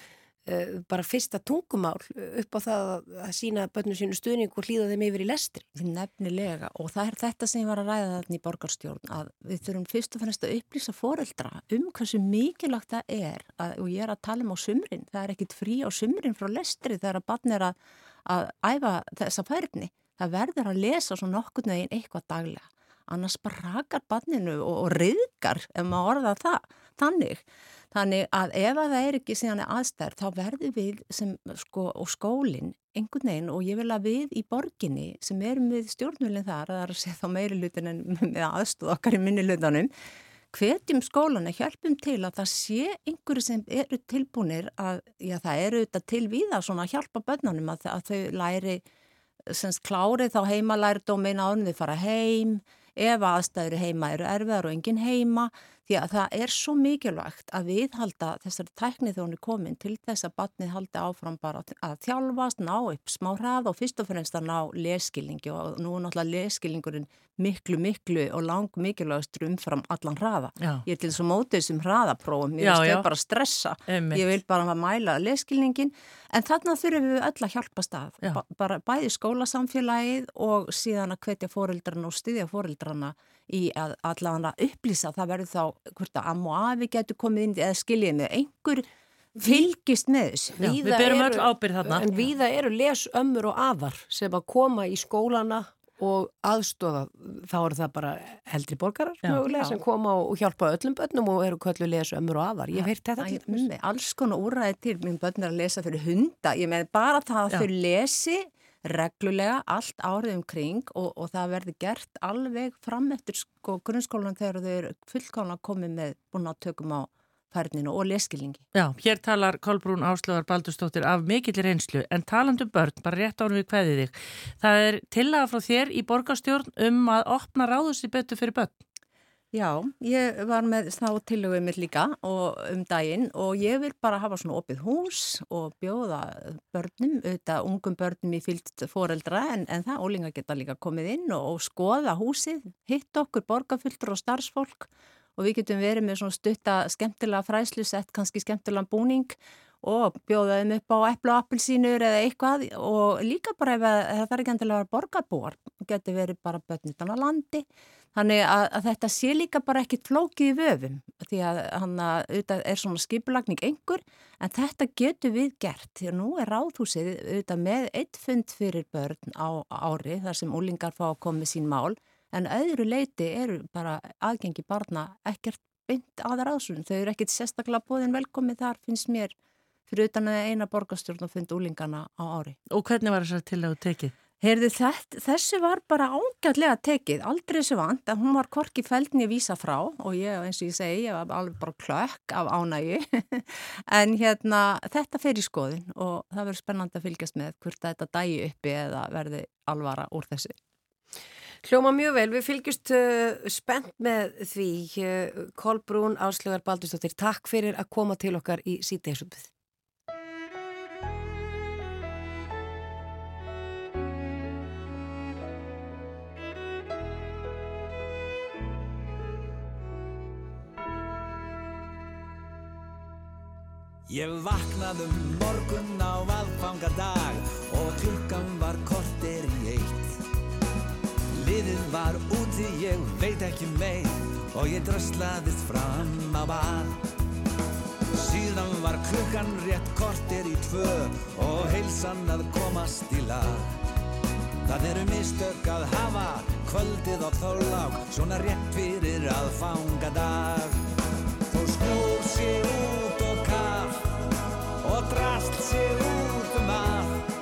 C: bara fyrsta tungumál upp á það að, sína börnum sínu stuðning og hlýða þeim yfir í lestri.
N: Nefnilega og það er þetta sem ég var að ræða þarna í borgarstjórn að við þurfum fyrst og fannst að upplýsa foreldra um hversu mikilvægt það er að, og ég er að tala um á sumrin, það er ekkit frí á sumrin frá lestri þegar að barn er að, að æfa þessa færni. Það verður að lesa svo nokkur neginn eitthvað daglega annars bara rakar barninu og, og riðgar ef maður orða það þannig. Þannig að ef að það er ekki síðan aðstæður þá verður við sem, sko, og skólinn einhvern veginn og ég vil að við í borginni sem erum við stjórnvölinn þar, það er að segja þá meiri lutin en með aðstóð okkar í minni lutanum, hvetjum skólana, hjálpum til að það sé einhverju sem eru tilbúinir að, já það eru þetta til við að svona hjálpa börnunum að, að þau læri, semst klárið þá heima lærdómin ánum þau fara heim, ef aðstæður heima eru erfiðar og engin heima því að það er svo mikilvægt að við halda þessari tæknið þegar hún er komin til þess að batnið haldi áfram bara að þjálfast, ná upp smá hrað og fyrst og fremst að ná leskilningi og nú er náttúrulega leskilningurinn miklu, miklu og lang mikilvægastur umfram allan hraða. Já. Ég er til þess að móta þessum hraðaprófum, ég veist þau bara stressa, Einmitt. ég vil bara mæla leskilningin en þarna þurfum við öll að hjálpa stað, ba bara bæði skólasamfélagið og síðan að hvetja fóreldrarna og styðja fóreldrarna í að allavega upplýsa það verður þá hvort að am og afi getur komið inn eða skiljið með einhver fylgist með þess.
B: Við berum öll ábyrð þarna.
C: En viða eru lesömmur og afar sem að koma í skólana og aðstofa, þá eru það bara heldri borgarar já, mögulega já. sem koma og hjálpa öllum börnum og eru köllu lesa ömmur og afar. Ég veit þetta
N: til. Alls konar úræði til, minn börn er að lesa fyrir hunda, ég með bara það að þau lesi reglulega allt árið um kring og, og það verði gert alveg fram eftir sko, grunnskólan þegar þau eru fullkálan komið með búin að tökum á færninu og leskilningi.
B: Já, hér talar Kolbrún Áslöðar Baldurstóttir af mikillir einslu en talandu um börn, bara rétt ánum við hvaðið þig. Það er tillaga frá þér í borgarstjórn um að opna ráðusti betur fyrir börn.
N: Já, ég var með þá tillöguð mitt líka og, um daginn og ég vil bara hafa svona opið hús og bjóða börnum, auðvitað ungum börnum í fyllt foreldra en, en það ólinga geta líka komið inn og, og skoða húsið, hitt okkur borgarfylltur og starfsfólk og við getum verið með svona stutta skemmtilega fræslusett, kannski skemmtilega búning og bjóða þeim upp á epplu og appelsínur eða eitthvað og líka bara ef það er ekki endilega borgarbúar, getur verið bara börn utan á landi Þannig að, að þetta sé líka bara ekkit flókið í vöfum því að hann auðvitað er svona skipulagning einhver en þetta getur við gert því að nú er ráðhúsið auðvitað með eitt fund fyrir börn á ári þar sem úlingar fá að koma sín mál en öðru leiti eru bara aðgengi barna ekkert beint aðra ásun. Þau eru ekkit sérstaklega bóðin velkomið þar finnst mér fyrir utan að eina borgastjórn og fund úlingarna á ári.
B: Og hvernig var þessar til að þú tekið?
N: Heyrðu þetta, þessu var bara ágætlega tekið, aldrei þessu vant, en hún var korki fældni vísa frá. Og ég, eins og ég segi, ég var alveg bara klökk af ánægi, en hérna þetta fer í skoðin og það verður spennandi að fylgjast með hvort þetta dægi uppi eða verði alvara úr þessu.
C: Hljóma mjög vel, við fylgjast uh, spennt með því, uh, Kolbrún Áslögar Baldustóttir, takk fyrir að koma til okkar í sítegisupið.
M: Ég vaknaðum morgun á aðfangadag og klukkan var kortir í eitt. Liðið var úti, ég veit ekki meir og ég dröslaðist fram á bað. Síðan var klukkan rétt kortir í tvö og heilsan að komast í lag. Það eru mistök að hafa kvöldið á þólag, svona rétt fyrir aðfangadag. Þó snúr sér og drast sér út um allt.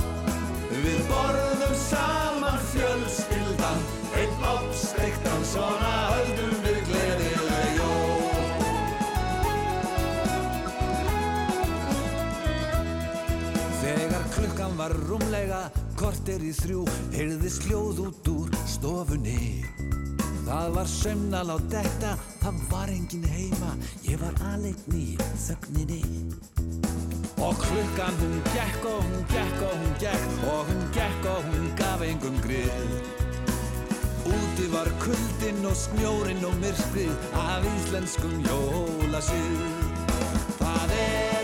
M: Við borðum saman fjölskyldan, einn ápsteiktan, svona höldum við gleðileg jól. Þegar klukkan var rúmlega, kortir í þrjú, heyrðist hljóð út úr stofunni.
O: Það var sömnal á detta, það var engin heima, ég var aðleikn í þögninni. Og klukkan hún gekk og hún gekk og hún gekk og hún gekk og hún gaf engum grið. Úti var kuldinn og snjórin og myrkrið af íslenskum jólasið. Það er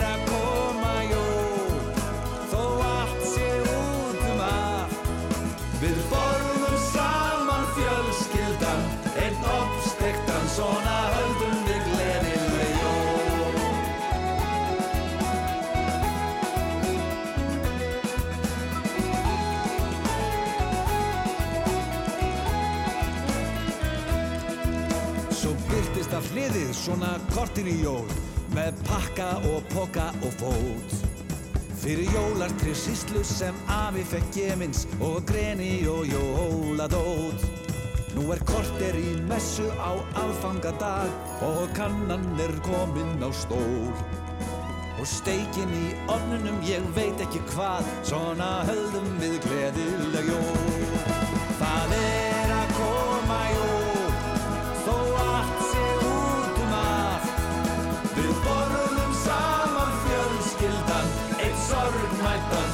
O: svona kortir í jól með pakka og poka og fót. Fyrir jólartri síslu sem afi fekk gemins og greni og jóladót. Nú er korter í messu á alfangadag og kannan er komin á stól. Og steikin í ofnunum ég veit ekki hvað, svona höldum við gleðileg jól. Það er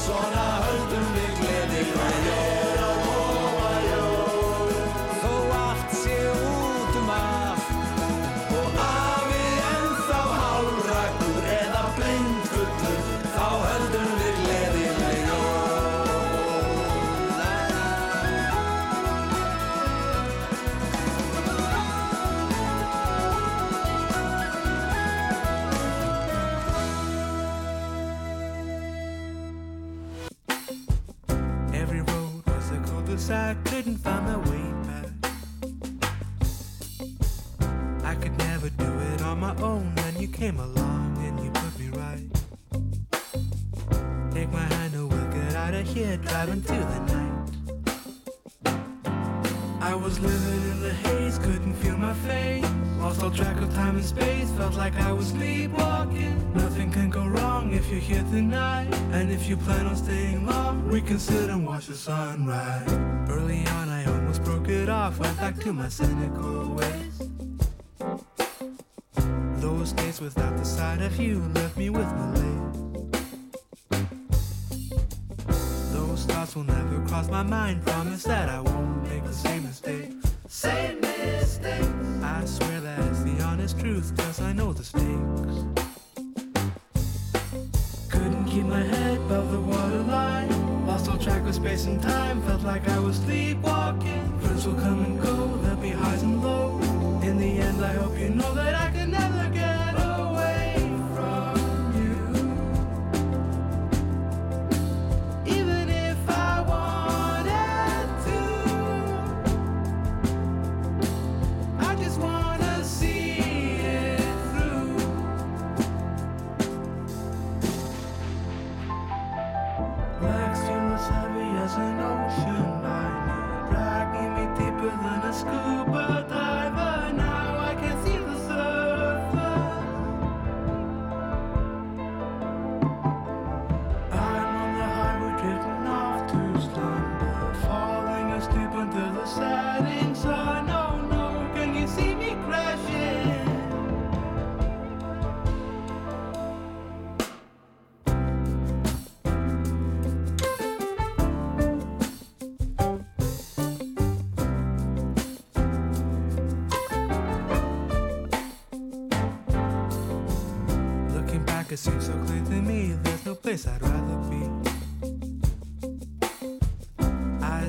O: sorgmættan, svona
M: sleepwalking. Nothing can go wrong if you're here tonight. And if you plan on staying long, we can sit and watch the sunrise. Early on, I almost broke it off, went back to my cynical ways.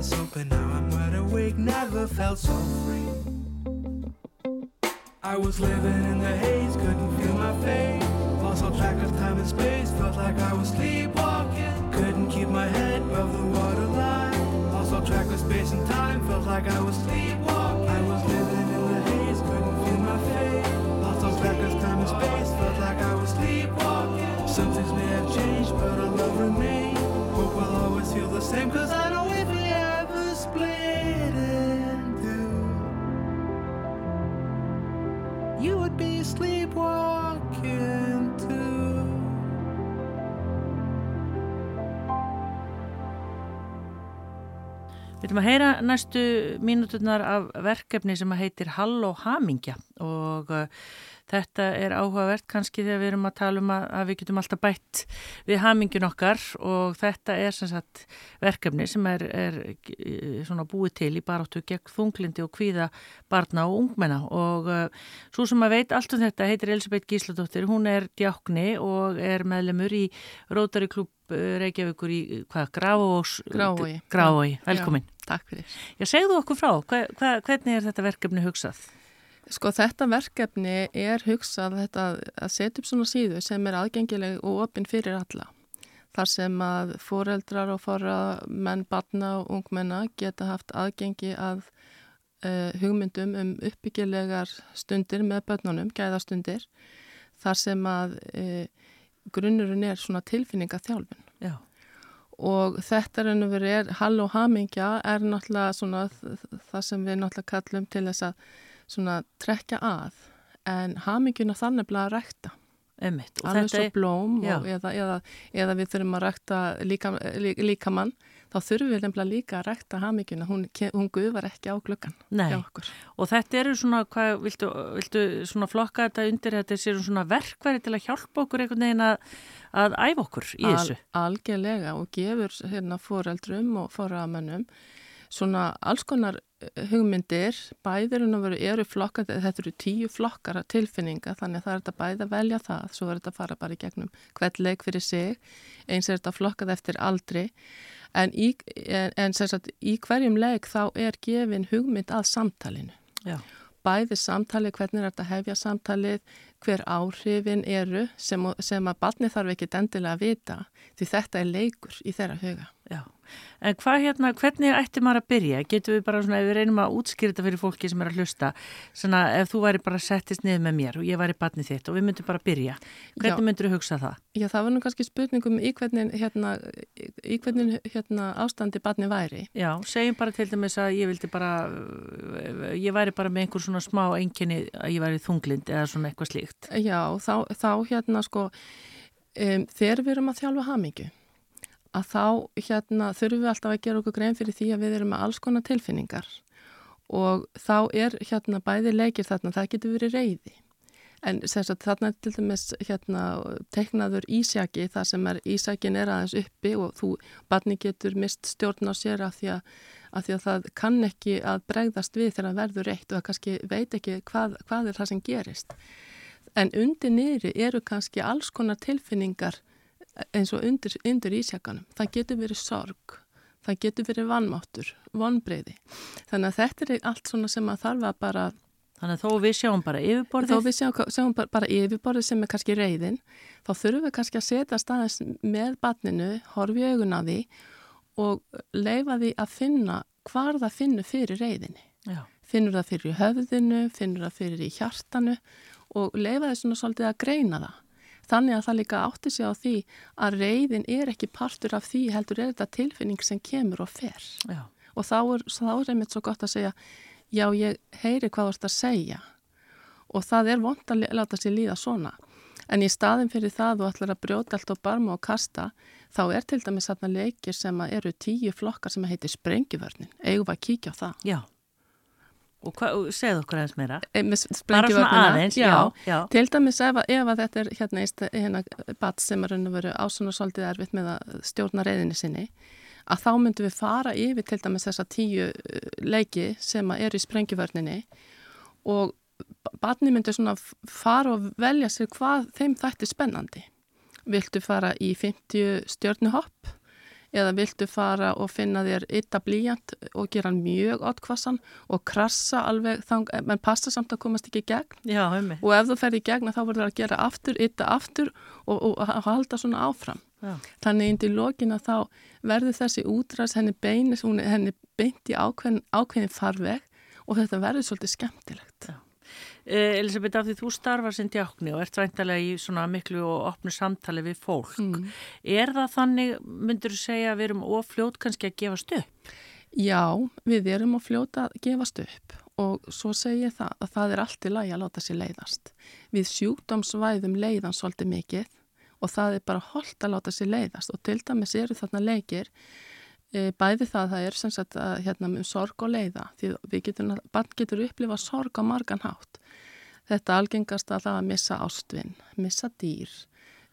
M: Eyes open, now I'm wide awake. Never felt so free. I was living in the haze, couldn't feel my face. Lost all track of time and space, felt like I was sleepwalking. Couldn't keep my head above the waterline. Lost all track of space and time, felt like I was sleepwalking. I was living in the haze, couldn't feel my face. Lost all track of time and space, felt like I was sleepwalking. Some things may have changed, but our love remains. Hope we'll always feel the same, cause I ever split in two, you would be sleepwalking too.
B: Við ætlum að heyra næstu mínúturnar af verkefni sem heitir Halló Hamingja og uh, þetta er áhugavert kannski þegar við erum að tala um að, að við getum alltaf bætt við hamingjun okkar og þetta er sem sagt verkefni sem er, er eh, svona búið til í baráttu gegn þunglindi og kvíða barna og ungmenna og uh, svo sem að veit allt um þetta heitir Elisabeth Gísladóttir, hún er djákni og er meðlemur í Rótari klub Reykjavíkur í hvað, Grávós
P: Grávói,
B: Grávói, velkomin
P: Já, takk fyrir.
B: Já, segðu okkur frá, hva, hva, hvernig er þetta verkefni hugsað?
P: Sko þetta verkefni er hugsað þetta að setja upp svona síðu sem er aðgengileg og opinn fyrir alla. Þar sem að foreldrar og fóra menn, barna og ungmenna geta haft aðgengi að uh, hugmyndum um uppbyggilegar stundir með börnunum, gæðastundir, þar sem að uh, grunnurinn er svona tilfinningaþjálfun.
B: Já.
P: Og þetta er hall og hamingja er náttúrulega svona það sem við náttúrulega kallum til þess að svona trekja að en haminguna þannig að rækta.
B: Einmitt.
P: alveg svo blóm og, eða, eða, eða við þurfum að rækta líka, líka mann þá þurfum við nefnilega líka að rækta haminguna hún, hún guðvar ekki á glöggan
B: og þetta eru svona hvað, viltu, viltu svona flokka þetta undir? Þetta séu svona verkværi til að hjálpa okkur einhvern veginn að, að æfa okkur í Al, þessu?
P: algjörlega og gefur hérna fóreldrum og fóramennum svona alls konar hugmyndir, veru eru flokkar, þetta eru tíu flokkar af tilfinninga þannig að það er þetta bæði að velja það, svo er þetta að fara bara í gegnum hvert leik fyrir sig, eins er þetta flokkað eftir aldri en í, en, en sagt, í hverjum leik þá er gefin hugmynd að samtalinu.
B: Já.
P: Bæði samtali, hvernig er þetta hefja samtalið, hver áhrifin eru sem, sem að barni þarf ekki endilega að vita því þetta er leikur í þeirra huga.
B: Já. En hvað hérna, hvernig ætti maður að byrja? Getur við bara svona, ef við reynum að útskýra þetta fyrir fólki sem er að hlusta, svona ef þú væri bara settist niður með mér og ég væri barnið þitt og við myndum bara að byrja, hvernig myndur þú hugsa það?
P: Já, það var nú kannski spurningum í hvernig, hérna, í hvernig hérna, ástandi barnið væri.
B: Já, segjum bara til dæmis að ég vildi bara, ég væri bara með einhver svona smá enginni að ég væri þunglind eða svona eitthvað slíkt.
P: Já, þá, þá hérna sko, um, þegar við erum að þjálfa hamingju, að þá hérna þurfum við alltaf að gera okkur grein fyrir því að við erum með alls konar tilfinningar. Og þá er hérna bæði leikir þarna, það getur verið reyði en sagt, þarna er til dæmis hérna teiknaður ísjaki þar sem er ísjakin er aðeins uppi og þú, barni getur mist stjórn á sér af því að, að því að það kann ekki að bregðast við þegar það verður reitt og það kannski veit ekki hvað, hvað er það sem gerist en undir niðri eru kannski alls konar tilfinningar eins og undir, undir ísjakanum. Það getur verið sorg, það getur verið vannmáttur, vonbreyði. Þannig að þetta er allt svona sem að þarf að bara...
B: Þannig að þó við sjáum bara yfirborðið?
P: Þó við sjáum, sjáum bara, bara yfirborðið sem er kannski reyðin, þá þurfum við kannski að setja staðins með batninu, horfi augun á því og leifa því að finna hvar það finnur fyrir reyðinni.
B: Já.
P: Finnur það fyrir höfðinu, finnur það fyrir í hjartanu og leifa því svona svolítið að greina það. Þannig að það líka átti sig á því að reyðin er ekki partur af því heldur er þetta tilfinning sem kemur og fer.
B: Já.
P: Og þá er, þá er einmitt svo gott að segja, já ég heyri hvað þú ert að segja og það er vond að láta sér líða svona. En í staðin fyrir það þú ætlar að brjóta allt á barma og kasta, þá er til dæmis þarna leikir sem eru tíu flokkar sem heitir Sprengjuvörnin. Eigum að kíkja á það?
B: Já. Og segð okkur aðeins meira.
P: E,
B: Bara svona aðeins, já. já.
P: Til dæmis ef, ef að þetta er hérna hérna bat sem er raun og veru ásuna svolítið erfitt með að stjórna reyðinni sinni, að þá myndum við fara yfir til dæmis þessa tíu uh, leiki sem er í sprengjuvörninni og batni myndir svona fara og velja sér hvað þeim þætti spennandi. Viltu fara í 50 stjórnuhopp? Eða viltu fara og finna þér ytta blíjant og gera hann mjög átkvassan og krassa alveg þang, menn passa samt að komast ekki í gegn
B: Já,
P: og ef þú fer í gegn þá verður það að gera aftur, ytta aftur og, og, og halda svona áfram
B: Já.
P: þannig indi í lokina þá verður þessi útræðs henni beinis henni beint í ákveðin, ákveðin farveg og þetta verður svolítið skemmtilegt
B: Já. Elisabeth, af því þú starfar sem djákni og ert væntalega í svona miklu og opnu samtali við fólk.
P: Mm.
B: Er það þannig, myndur þú segja, að við erum ofljót kannski að gefast upp?
P: Já, við erum ofljót að gefast upp og svo segir ég það að það er allt í lagi að láta sér leiðast. Við sjúkdómsvæðum leiðan svolítið mikið og það er bara holdt að láta sér leiðast og til dæmis eru þarna leikir bæði það, það er sem sagt að hérna um sorg og leiða því við getum, barn getur upplifa sorg á margan hátt. Þetta algengast að það að missa ástvinn, missa dýr,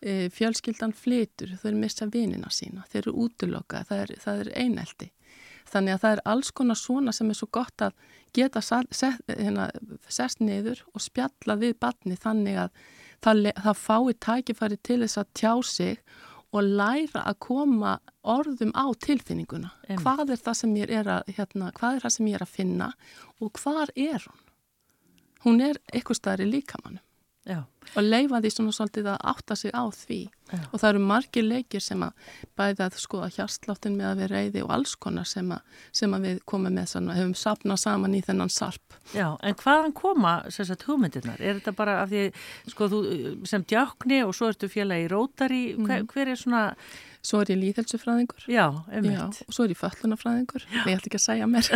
P: e, fjölskyldan flytur, þau missa vinina sína, þau eru útlokka, það er, er eineldi. Þannig að það er alls konar svona sem er svo gott að geta sest, hérna, sest niður og spjalla við barni þannig að það, það fái tækifæri til þess að tjá sig og læra að koma orðum á tilfinninguna. Em. Hvað er það sem ég er að, hérna, hvað er það sem ég er að finna og hvað er hún? Hún er eitthvað staðri líkamannum. Já. Og leifa því svona svolítið að átta sig á því Já. og það eru margir leikir sem að bæða að skoða hjarsláttin með að við reyði og alls konar sem að, sem að við komum með svona, hefum sapnað saman í þennan sarp.
B: Já, en hvaðan koma sérsagt hugmyndirnar? Er þetta bara af því, sko, þú sem djákni og svo ertu fjöla í rótari, hver, mm. hver er svona
P: Svo er ég líðhelsufræðingur.
B: Já, einmitt. Já,
P: og svo er ég föllunafræðingur. Ég ætla ekki að segja mér.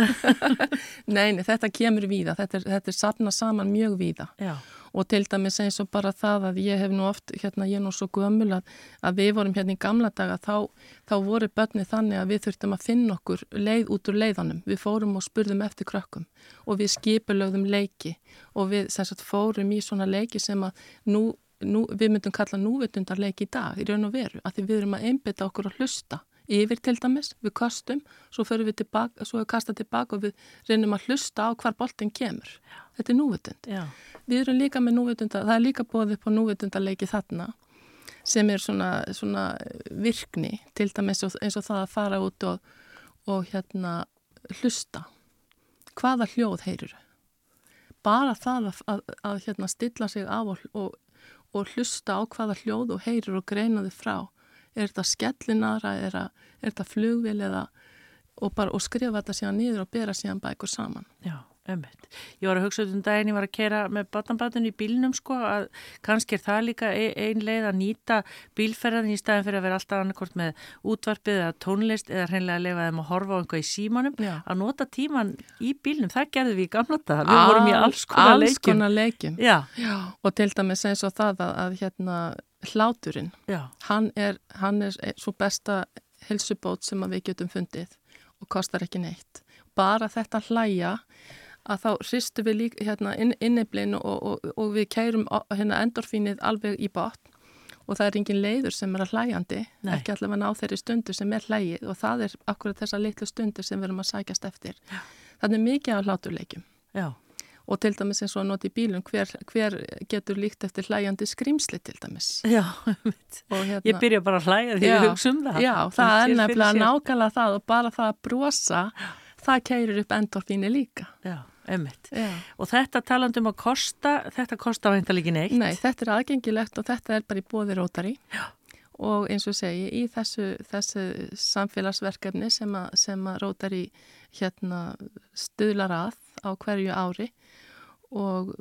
P: Neini, þetta kemur víða. Þetta er, þetta er sapna saman mjög víða. Já. Og til dæmis eins og bara það að ég hef nú oft, hérna ég er nú svo gömul að, að við vorum hérna í gamla daga, þá, þá voru börni þannig að við þurftum að finna okkur leið út úr leiðanum. Við fórum og spurðum eftir krökkum og við skipulögðum leiki og við sagt, fórum í svona leiki sem að nú nú, við myndum kalla núvitundarleik í dag í raun og veru, að því við erum að einbita okkur að hlusta yfir til dæmis, við kostum, svo förum við tilbaka, svo við kasta tilbaka og við reynum að hlusta á hvar boltin kemur. Já. Þetta er núvitund. Já. Við erum líka með núvitundar, það er líka bóðið upp á núvitundarleiki þarna sem er svona, svona virkni, til dæmis eins og það að fara út og, og hérna hlusta. Hvaða hljóð heyrur? Bara það að, að, að hérna stilla sig af og, og og hlusta á hvaða hljóð og heyrir og greina þið frá. Er þetta skellinara, er, er þetta flugvil eða og, bara, og skrifa þetta síðan niður og bera síðan bækur saman.
B: Já, ömmit. Ég var að hugsa um daginn, ég var að kera með batnabátun í bílnum sko að kannski er það líka e, ein leið að nýta bílferðan í staðin fyrir að vera alltaf annarkort með útvarpið eða tónlist eða hreinlega að lefa þeim að horfa á einhvað í símanum. Já. Að nota tíman í bílnum, það gerðum við í gamla dag. Við vorum í alls konar
P: leikim. Alls konar leikim. Já. Já. Og til dæmis eins og það að, að hérna hláturinn, hann er, hann er svo besta helsubót sem við getum fundið og kostar ekki neitt. Bara þetta hlæja að þá hristu við líka hérna, inn, inniblinn og, og, og við kærum hérna, endorfínið alveg í botn og það er engin leiður sem er að hlæjandi, Nei. ekki allavega ná þeirri stundu sem er hlægið og það er akkurat þessa litlu stundu sem við erum að sækjast eftir. Já. Þannig mikið af hláturleikjum. Já. Og til dæmis eins og að nota í bílum, hver, hver getur líkt eftir hlæjandi skrýmsli til dæmis?
B: Já, hérna, ég byrja bara að hlæja því við hugsa um það.
P: Já, það, er nefnilega nákvæmlega það og bara það að brosa, það keirir upp endorfínu líka.
B: Já. Ummitt. Og þetta talandum að kosta, þetta kosta væntalega ekki neitt?
P: Nei, þetta er aðgengilegt og þetta er bara í bóði rótari og eins og segi í þessu, þessu samfélagsverkefni sem að, sem að rótari hérna stuðlar að á hverju ári og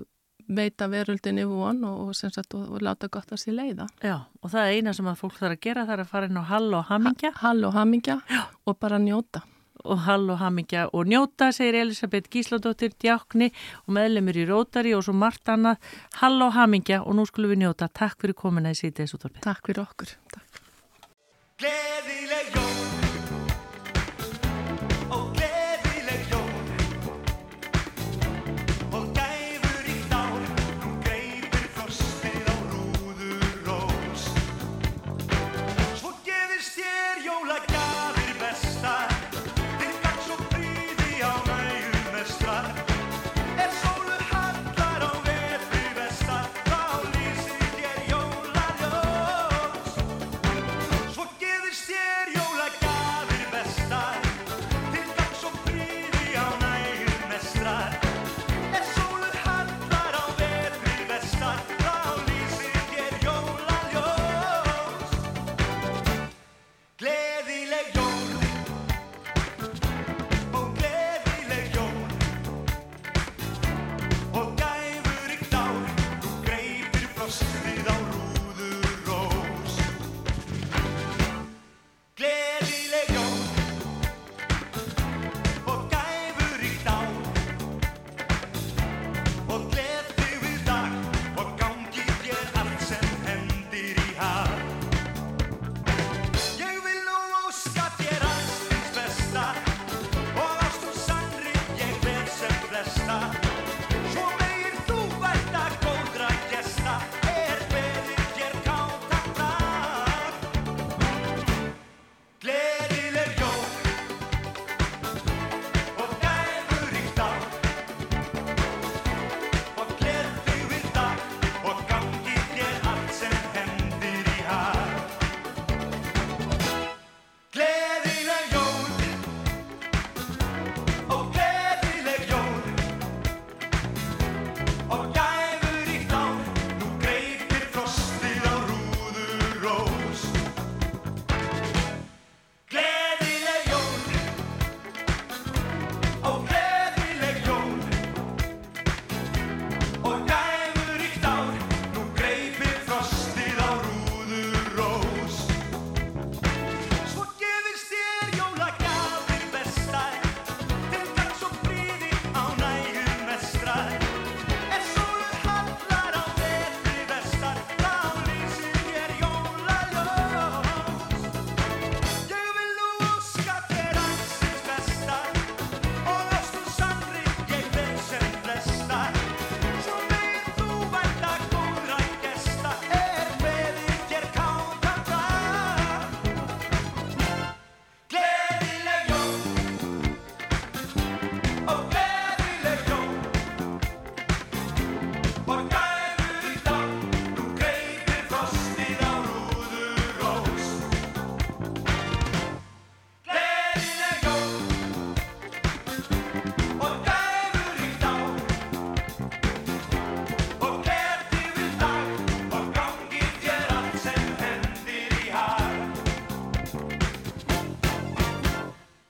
P: veita veröldinni von og, og, sagt, og, og láta gott að sér leiða.
B: Já, og það er eina sem að fólk þarf að gera, það er að fara inn á hall og hamingja.
P: Ha, hall og hamingja Já. og bara njóta
B: og hall og hamingja og njóta, segir Elisabeth Gísladóttir, djákni og meðlemur í Rótari og svo margt annað. Hall og hamingja og nú skulum við njóta. Takk fyrir komina í síðdeis útvarpið.
P: Takk fyrir okkur. Takk.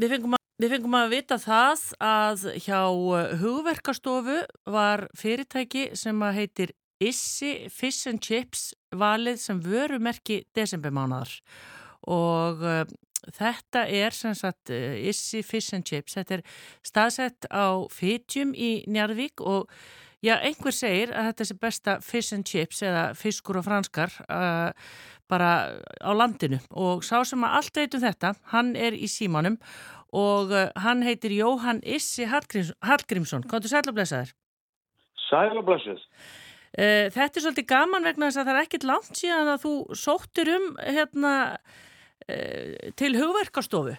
B: Við fengum, að, við fengum að vita það að hjá uh, hugverkastofu var fyrirtæki sem að heitir Issi Fish and Chips valið sem vörumerki desembermánaðar. Og uh, þetta er sem sagt uh, Issi Fish and Chips, þetta er staðsett á Fitjum í Njarðvík og já, einhver segir að þetta sé besta Fish and Chips eða fiskur og franskar uh, bara á landinu. Og sá sem að allt veit um þetta, hann er í símanum og uh, hann heitir Jóhann Issi Hallgríms, Hallgrímsson, komdu sæl og blessaður.
Q: Sæl og blessið.
B: Uh, þetta er svolítið gaman vegna þess að það er ekkit langt síðan að þú sóttir um hérna uh, til hugverkastofu.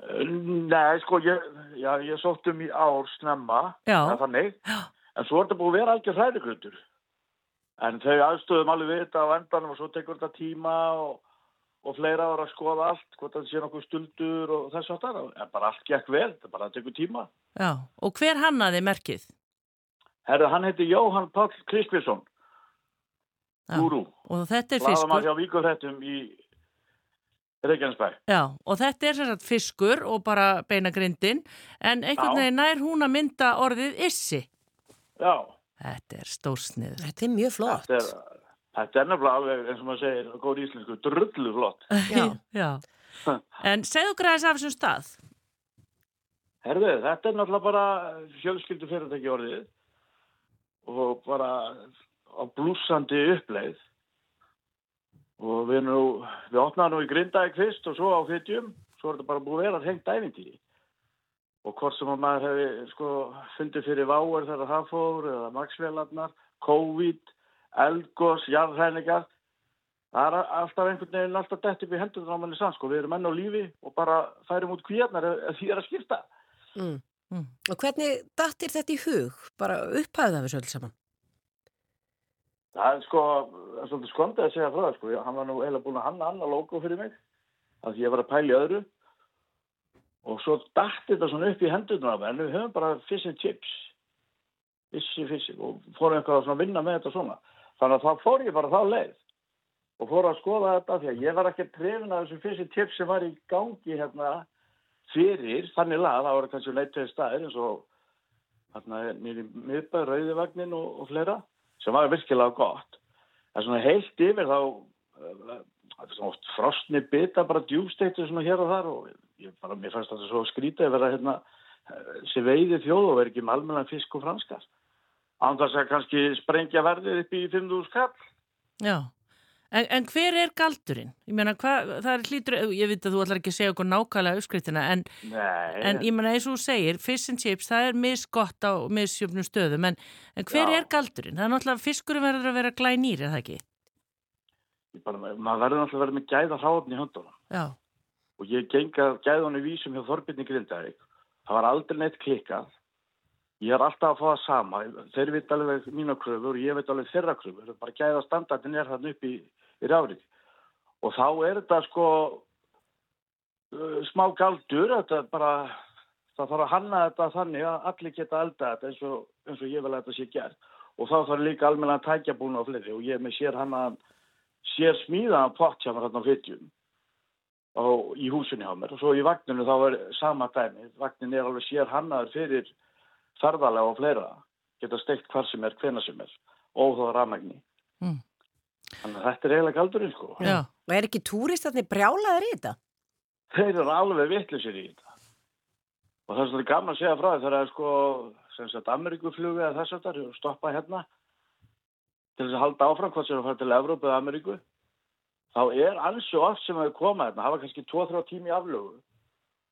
Q: Nei, sko, ég, já, ég sótt um í ár snemma, þannig, en svo er þetta búið að vera algjör hræðigrundur. En þau aðstöðum alveg við þetta á endanum og svo tekur þetta tíma og, og fleira ára að skoða allt, hvort það sé nokkuð stuldur og þess að það, en bara allt gekk vel, þetta bara tekur tíma.
B: Já, og hver hannaði merkið?
Q: Herru, hann heiti Jóhann Páll Krispjörnsson, gúrú,
B: Og þetta er
Q: laðum að
B: fiskur.
Q: hjá Víkurhættum í Reykjanesbæ.
B: Já, og þetta er sem sagt fiskur og bara beina grindin, en einhvern veginn nær hún að mynda orðið issi.
Q: Já.
B: Þetta er stórsnið.
C: Þetta er mjög flott.
Q: Þetta er, þetta er nefnilega alveg, eins og maður segir, góð íslensku, drullu flott.
B: Já. Já. En segðu græðis af þessum stað.
Q: Herðu, þetta er náttúrulega bara fjölskyldu fyrirtæki orðið og bara á blúsandi uppleið og við nú, við opnaðum nú í Grindavík fyrst og svo á Fytjum, svo er þetta bara búið að vera hengt æfintýri og hvort sem að maður hefði sko fundið fyrir váer þegar það fór eða maksvélarnar, COVID, eldgós, jarðhæningar það er alltaf einhvern veginn alltaf dett upp í hendur á manni sann sko, við erum enn á lífi og bara færum út kvíarnar ef, því er að skipta
C: Mm. Og hvernig dattir þetta í hug? Bara upphæða við svo öll saman?
Q: Það er sko, það svolítið skondið að segja frá það sko, hann var nú eiginlega búin að hanna annar logo fyrir mig, að því ég var að pæla í öðru og svo dætti þetta svona upp í mér, en við höfum bara fish and chips, fissi fissi og fórum eitthvað að vinna með þetta svona. Þannig að þá fór ég bara þá leið og fór að skoða þetta því að ég var ekki trefin af þessum fish and chips sem var í gangi hérna fyrir, þannig lað, það voru kannski leittöði staðir eins og hérna mér í miðbæð, rauðivagnin og, og fleira sem var virkilega gott. En svona heilt yfir þá, þetta er svona oft frostni bita, bara djúbsteiktu svona hér og þar og ég bara, mér fannst þetta svo skrítið að vera hérna uh, sem veiði þjóð og verið ekki með almennan fisk og franskar. Þess að kannski sprengja verðið upp í 5.000 kall.
B: Já. En, en hver er galdurinn? Ég meina, hvað, það er hlýtur, ég veit að þú ætlar ekki að segja okkur nákvæmlega uppskriftina, en, en ég meina, eins og þú segir, fish and chips, það er misgott á misjöfnum stöðum, en, en hver
Q: Já.
B: er galdurinn? Það er náttúrulega, fiskurinn verður að vera glænýr, er það ekki?
Q: Bara, maður verður náttúrulega að vera með gæða hráðni í höndunum.
B: Já.
Q: og ég gengi að gæðunni vísum hjá Þorbjörni Grindavík. Það var aldrei neitt klikkað. Ég er alltaf að fá það sama. Þeir veit alveg mína kröfur ég veit alveg þeirra kröfur. Bara gæða standardin er þarna upp í, í rárið. Og þá er þetta sko uh, smá galdur. Bara, það þarf að hanna þetta þannig að allir geta elda þetta eins og, eins og ég vil að þetta sé gert. Og þá þarf líka almenna tækjabúna á fleiri og ég með sér hann að sér smíðaðan pott hjá mér hérna á fytjum og í húsinni á mér og svo í vagninu þá er sama dæmi vagnin er alveg sér hannaður fyrir ferðalega og fleira geta steikt hvar sem er, hvena sem er og þá rafmagni
B: Mm.
Q: þannig að þetta er eiginlega galdurinn sko
C: Já. Og er ekki túristarnir brjálaðir í þetta?
Q: þeir eru alveg vittlisir í þetta og það er svolítið gaman að segja frá þegar það er sko sem sagt Ameríkuflugu eða þess að það er stoppa hérna til þess að halda áfram hvort sem er að fara til Evrópu eða Ameríku þá er ansi oft sem að koma hérna hafa kannski 2-3 tími í aflögu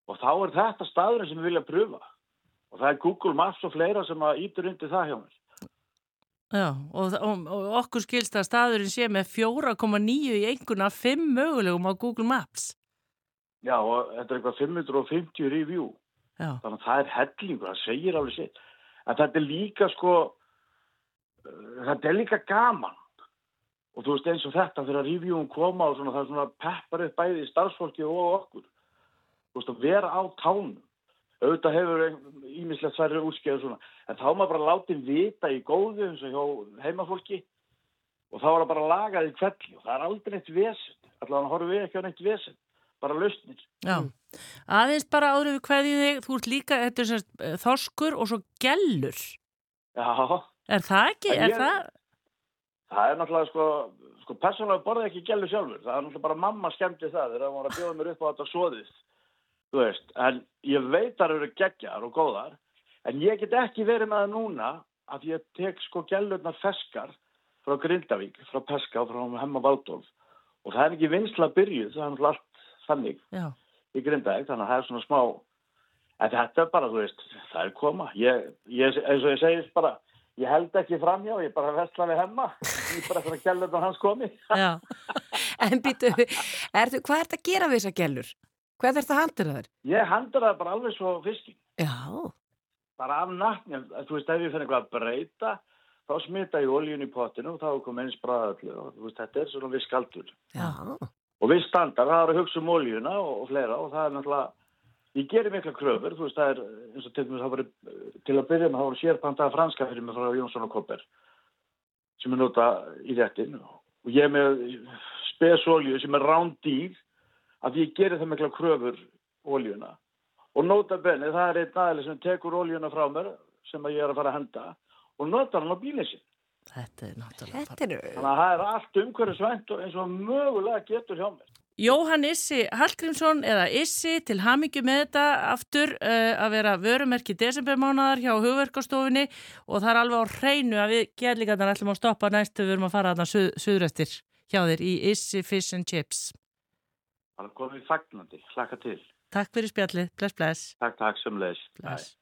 Q: og þá er þetta staðurinn sem við vilja pröfa og það er Google Maps og fleira sem að ítur undir það hjá mér.
B: Já, og, og, og okkur skilst að staðurinn sé með 4,9 í einhverna 5 mögulegum á Google Maps.
Q: Já, og þetta er eitthvað 550 review.
B: Já.
Q: þannig að það er hellingur, það segir alveg sitt. En þetta er líka sko uh, þetta er líka gaman. Og þú veist eins og þetta þegar reviewum koma og svona, það er svona peppar upp bæði í starfsfólki og okkur. Þú veist að vera á tánum auðvitað hefur ímislegt særri útskjöðu svona en þá maður bara látið vita í góðu eins og hjá heimafólki og þá er það bara lagað í kvelli og það er aldrei neitt vesend allavega hann horfum við ekki á neitt vesend bara lausnir.
B: Já, aðeins bara áður við hverju þig, þú ert líka, sérst eh, þorskur og svo gellur.
Q: Já,
B: Er það ekki? Er
Q: ég-
B: það?
Q: það er náttúrulega sko, sko persónulega borða ég ekki gælu sjálfur. Það er náttúrulega bara mamma skemmti það þegar hún var að bjóða mér upp á þetta svoðið. Þú veist, en ég veit að það eru geggjar og góðar, en ég get ekki verið með það núna að ég tek sko gælurnar feskar frá Grindavík, frá Peska og frá Hemma Valdólf og það er ekki vinsla byrjuð, það er náttúrulega allt þannig
B: Já.
Q: í Grindavík, þannig að það er svona smá, en þetta er bara, þú veist, það er koma. Ég, ég, eins og ég segist bara, ég held ekki framhjá, ég bara vestla við Hemma, ég bara fyrir að gælurnar hans komi.
B: Já.
C: En býtu, hvað er þetta að gera við þessa gælur? Hvað er þetta þær?
Q: Ég handur það bara alveg svo fiskin.
C: Já.
Q: Bara af nattnum, þú veist, ef ég finn eitthvað að breyta, þá smita ég oljun í potinu og þá komið eins bræðallu og þú veist, þetta er svona viss kaldur.
C: Já.
Q: Og viss standar, það er að hugsa um oljuna og, og fleira og það er náttúrulega, ég gerir mikla kröfur, þú veist, það er eins og til dæmis það var til að byrja með, það voru sérpantaða franska fyrir mig frá Jónsson og Kopper sem er nota í réttin og ég með spesolju sem er rándýr að ég gerir það mikla kröfur oljuna og nota benni það er einn aðeins sem tekur oljuna frá mér sem að ég er að fara að henda og notar hann á bílinn sin
B: Þetta er náttúrulega
C: Þetta er...
Q: þannig að það er allt umhverfisvænt og eins og mögulega getur hjá mér.
B: Jóhann Issi Hallgrímsson eða Issi til hamingju með þetta aftur uh, að vera vörumerki desembermánaðar hjá hugverkastofunni og það er alveg á hreinu að við gerlingarnar ætlum að stoppa næstu við erum að fara þarna suð, suðrættir hjá þér í Issi Fish and Chips.
Q: Er komið fagnandi, hlaka til.
B: Takk fyrir spjallið, bless bless.
Q: Takk, takk, sömulegis
B: Bless.